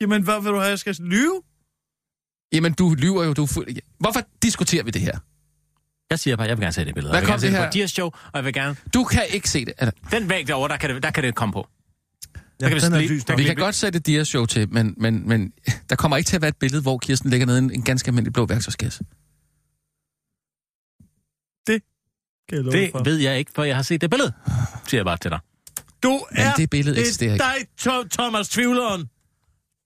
Jamen, hvad vil du have, jeg skal lyve? Jamen, du lyver jo. Du... er fu- Hvorfor diskuterer vi det her? Jeg siger bare, jeg vil gerne se det billede. Hvad kom det det her? på Dias show, og jeg vil gerne... Du kan ikke se det. Eller, Den væg derovre, der kan det, der kan det komme på. Ja, kan vi er lige- lys. der vi vi- kan godt sætte Dias show til, men, men, men der kommer ikke til at være et billede, hvor Kirsten ligger nede i en, en ganske almindelig blå værktøjskasse. Kan jeg Det for. ved jeg ikke, for jeg har set det billede. Siger jeg bare til dig. Du Men er... det billede det eksisterer er ikke. dig, Tho- Thomas Tvivleren.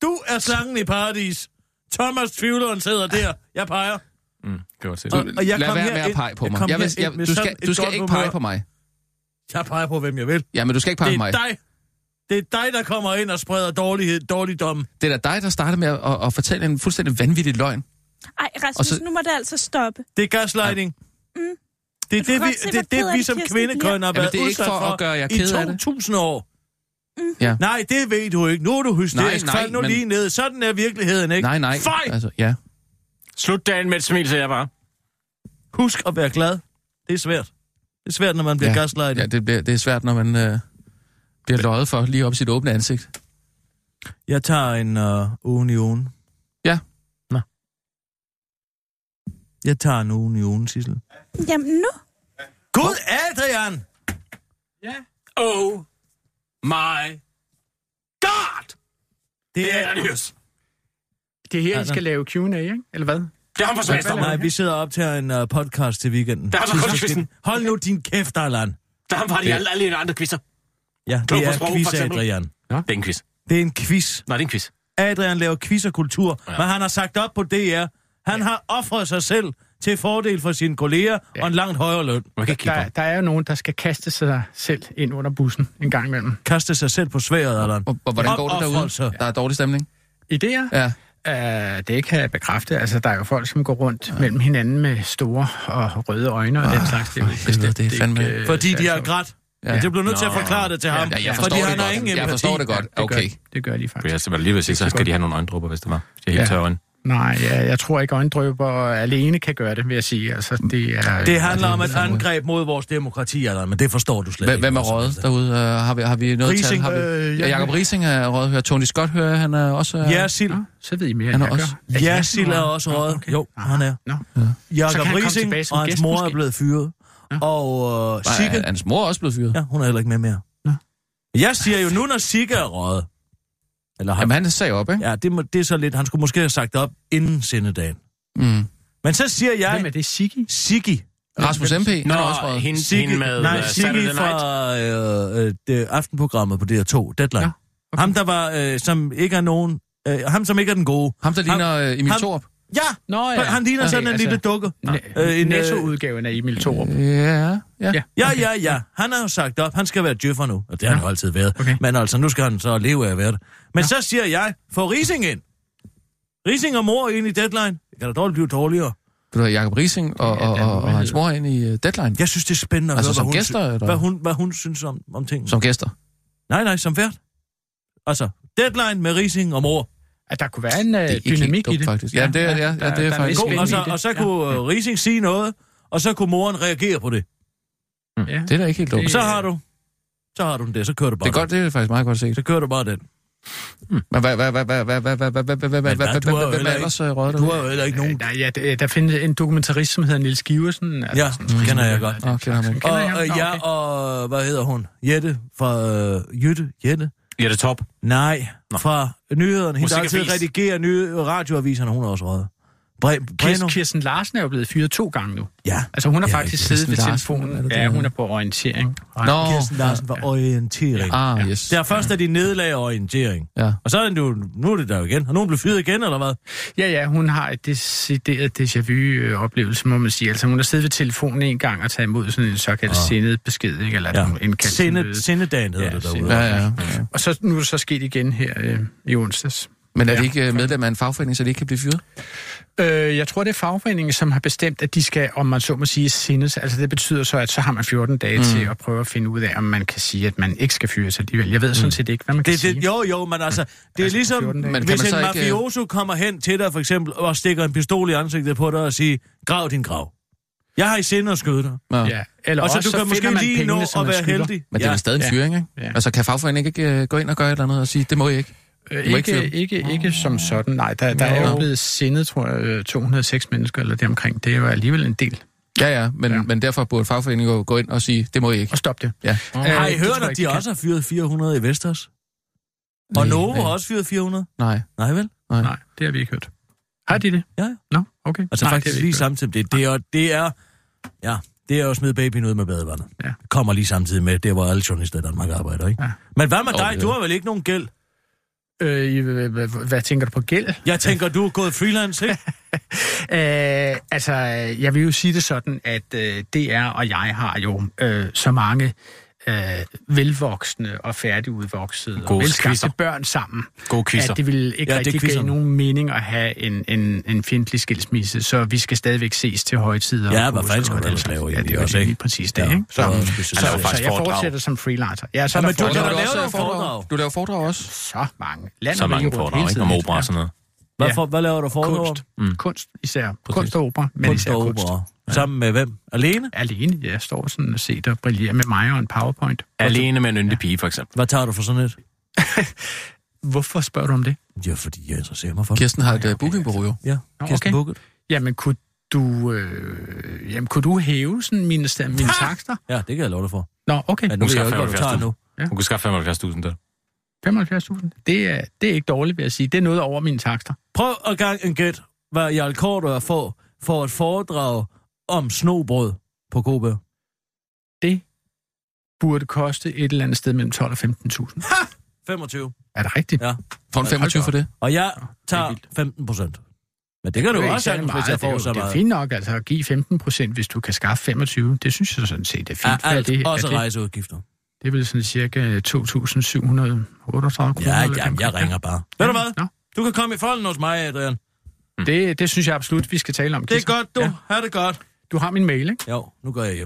Du er slangen i paradis. Thomas Tvivleren sidder der. Jeg peger. Mm, det var til Og- det. og jeg Lad kom være her med at pege på jeg mig. Jeg vil, jeg, med du skal, du skal godt ikke pege på mig. Jeg peger på, hvem jeg vil. Ja, men du skal ikke pege Det på er mig. dig. Det er dig, der kommer ind og spreder dårlighed, dårligdom. Det er da dig, der startede med at, at, at fortælle en fuldstændig vanvittig løgn. Ej, Rasmus, Og så- nu må det altså stoppe. Det er gaslighting. Mm. Det er det, vi, se, det, det, vi som kvindekøn har været det er ikke for at gøre jer i ked af det. 2000 år. Ja. Nej, det ved du ikke. Nu er du hysterisk. Nej, nej, Fald nu men- lige ned. Sådan er virkeligheden, ikke? Nej, nej. Fej! Altså, ja. Slut dagen med et smil, siger jeg bare. Husk at være glad. Det er svært. Det er svært, når man bliver ja. gaslightet. Ja, det, bliver, det er svært, når man øh, bliver løjet for lige op i sit åbne ansigt. Jeg tager en uh, ugen i ugen. Ja. Nå. Jeg tager en ugen i ugen, Sissel. Jamen nu. Gud, Adrian! Oh my god! Det er... Seriøst. Det er her, I skal lave Q&A, ikke? Eller hvad? Det er ham for Svendstrup. Nej, vi sidder op til en uh, podcast til weekenden. Der er der skal- quizzen. Hold nu din kæft, Allan. Der er ham fra de alle, alle de andre quizzer. Ja, det er sprog, quiz. Adrian. Det er en quiz. Det er en quiz. Nej, det er en quiz. Adrian laver quiz og kultur, ja. men han har sagt op på DR. Han har offret sig selv til fordel for sine kolleger ja. og en langt højere løn. Man kan ikke kigge Der, der er jo nogen, der skal kaste sig selv ind under bussen en gang imellem. Kaste sig selv på sværet, Allan. Og, og hvordan går det derude? Der er dårlig stemning? Idéer? Ja. Uh, det kan jeg bekræfte. Altså, der er jo folk, som går rundt ja. mellem hinanden med store og røde øjne og den slags. Det er ikke helvede, det er ikke, fandme- øh, Fordi de har grædt. Ja. Ja. Det bliver nødt til at forklare det til ham. Ja, jeg fordi forstår han det har ingen godt. Jeg forstår det godt. Det gør, Okay. det gør de For faktisk. jeg skal lige ved sige, så skal de have nogle øjendrupper, hvis det var. Det er helt Ja. tørre øjne. Nej, ja, jeg tror ikke, øjendrøber alene kan gøre det, vil jeg sige. Altså, det, er, Det handler om et angreb mod vores demokrati, Allan, men det forstår du slet Hvem, ikke. hvem er altså. røget derude? Uh, har, vi, har vi noget Riising, tal? Har vi... øh, ja, ja. Jakob Rising er røget. Hører Tony Scott hører jeg, han er også... Uh... Ja, Sil. Nå, så ved I mere, Han end er jeg også- gør. Ja, Sil er også røget. okay. Jo, Ah, han er. Han komme Rising og hans gæst, mor er blevet fyret. Og uh, Sigge, hans mor er også blevet fyret. ja, hun er heller ikke med mere. Nå. Jeg siger jo, nu når Sigge er røget, eller har, Jamen, han sagde op, ikke? ja, det, må, det er så lidt, han skulle måske have sagt op inden sendedagen. Mm. Men så siger jeg, Hvem er det? Siggi? Sigge, Rasmus MP, han Nå, er også hende, Sigge, hende med nej, Night. fra øh, øh, det aftenprogrammet på DR2, Deadline. Ja, okay. Ham, der var, øh, som ikke er nogen, øh, ham, som ikke er den gode. Ham, der ligner uh, Emil ham- Thorup. Ja, Nå ja. han ligner Okay, sådan en altså, lille dukke. Næ- Øh, en, øh, Netto-udgaven af Emil Thorup. Ja, ja. Ja. Ja, ja, ja. Han har jo sagt op. Han skal være djøffer nu. Og det har han jo altid været. Okay. Men altså, nu skal han så leve af at være det. Men så siger jeg, få Rising ind. Rising og mor ind i deadline. Det kan da dårligt blive dårligere. Du har Jacob Rising og, Ja, og, og, og hans mor ind i uh, Deadline. Jeg synes, det er spændende at Altså høre, som hvad, hun, gæster, sy- eller? hvad, hun, hvad hun synes om, om tingene. Som gæster. Nej, nej, som vært. Altså, deadline med Rising og mor. At der kunne være en øh, dynamik dumt, i det. Faktisk. Ja, det er, ja, ja, det er der, faktisk. Der er og, så, og så kunne ja. Rising sige noget, og så kunne moren reagere på det. Mm. Ja. Det er da ikke helt dumt. Det... Så har du. Så har du den der, så kører du bare Det er godt, det er faktisk meget godt set. Så kører du bare den. Men hvad hvad hvad hvad hvad hvad hvad hvad hvad hvad hvad hvad hvad der findes en dokumentarist, som hedder Nils Giversen. Ja, kender jeg godt. Og ja, og hvad hedder hun? Jette fra Jytte, Jette Jette? Er top. Nej, Nå. fra nyhederne. Hende, der altid redigerer nye radioaviserne, hun er også røget. Bre, Breno? Kirsten, Larsen er jo blevet fyret to gange nu. Ja. Altså hun har Ja, faktisk Kirsten siddet ved Larsen, telefonen. er det Ja, hun er på orientering. Nå, Kirsten Larsen var orientering. ah, yes. Der først er de nedlag orientering. Ja. Og så er det jo, nu er det der igen. Har nogen blevet fyret igen, eller hvad? Ja, ja, hun har et decideret déjà vu-oplevelse, må man sige. Altså hun har siddet ved telefonen en gang og taget imod sådan en såkaldt Ah. sindet besked, ikke? Eller Ja. ja. en kaldt Sinde, sindedagen hedder Ja, det derude. Ja, ja. Og så nu er det så sket igen her øh, i onsdags. Men er Ja. det ikke øh, medlem af en fagforening, så de ikke kan blive fyret? Øh, jeg tror, det er fagforeningen, som har bestemt, at de skal, om man så må sige, sindes. Altså det betyder så, at så har man 14 dage mm. til at prøve at finde ud af, om man kan sige, at man ikke skal fyres alligevel. Jeg ved sådan set ikke, hvad man kan Det, sige. det, jo, jo, men altså, det er Altså, ligesom, 14 dage. Men kan hvis man en så ikke, øh, mafioso kommer hen til dig, for eksempel, og stikker en pistol i ansigtet på dig og siger, grav din grav. Jeg har i sinde at skyde dig. Ja. Ja, eller Og så også, du kan finder måske man lige pengene, nå at være skylder. heldig. Men det er da stadig en Ja. fyring, ikke? Ja. Altså, kan fagforeningen ikke øh, gå ind og gøre et eller andet og sige, det må I ikke? Øh, ikke ikke, ikke, ikke som sådan, nej. Der, der er jo blevet sindet, tror jeg, øh, 206 mennesker eller det omkring. Det er jo alligevel en del. Ja, ja, men, Ja. men derfor burde fagforeningen jo gå ind og sige, det må I ikke. Og stop det. Ja. Øh, Har I det hørt, at de kan. også har fyret 400 i Vestas? Nej, Og Novo nej. har også fyret 400? Nej, Nej vel? nej. Nej, det har vi ikke hørt. Har de det? Ja, ja. Nå, okay. Altså Nej, det faktisk vi lige hørt. samtidig. Det, det, er, det er... Ja, det er jo at smide babyen ud med badevandet. Ja. Det kommer lige samtidig med, det var alle journalister i Danmark arbejder, ikke? Ja. Men hvad med dig? det- Du har vel ikke nogen gæld? Øh, hvad tænker du på gæld? Jeg tænker, du er gået freelance, ikke? Øh, altså, jeg vil jo sige det sådan, at øh, DR og jeg har jo øh, så mange øh, velvoksne og færdigudvoksede og Gode velskabte quizzer. børn sammen, Gode quizzer. at det vil ikke Ja, ja, rigtig give nogen mening at have en, en, en fjendtlig skilsmisse, så vi skal stadigvæk ses til højtider. Ja, og hvad fanden skulle og ellers lave Ja, det er også, ikke? lige præcis det, Ja, ikke? så det Så, specielt. så, laver så faktisk jeg fortsætter som freelancer. Ja, så Jamen, der du kan foredrag. da du, lave også foredrag. du laver foredrag også? så mange. Land Så og mange foredrag, ikke? Om opera og sådan noget. Hvad, Ja. for, hvad laver du foredrag? Kunst. Mm. Kunst især. Kunst og opera, men især og kunst. Opera. Sammen med hvem? Alene? Alene, jeg står sådan og set og brillerer med mig og en powerpoint. Alene med en yndig pige, for eksempel. Hvad tager du for sådan et? Hvorfor spørger du om det? Ja, fordi jeg interesserer mig for det. Kirsten har et uh, bookingbureau jo. Ja, Nå, Kirsten okay. Bukket. Jamen, kunne du, øh, jamen, kunne du hæve sådan mine, sta- mine takster? Ja, det kan jeg love dig for. Nå, okay. Men nu ved jeg jo skal ikke, hvad du tager 75.000. nu. Hun kunne skaffe 75.000 der. 75.000. Det er, det er ikke dårligt, vil jeg sige. Det er noget over mine takster. Prøv at gang en gæt, hvad Jarl Kortor får for et foredrag om snobrød på KB. Det burde koste et eller andet sted mellem 12 og 15.000. 25. Er det rigtigt? Ja. Får en 25 for det? Og jeg det er tager vildt. 15 procent. Men det kan du er ikke også have, hvis meget. jeg det, er får så det er meget. fint nok altså, at give 15 procent, hvis du kan skaffe 25. Det synes jeg sådan set er fint. Er er alt, det, også er det, rejseudgifter. det er vel sådan cirka 2.738 kroner. Ja, jamen, jeg ringer bare. Ved du hvad? Nå. Du kan komme i folden hos mig, Adrian. Det, det synes jeg absolut, vi skal tale om. Det er godt, du. Ja. Ha' det godt. Du har min mail, ikke? Jo, nu går jeg hjem.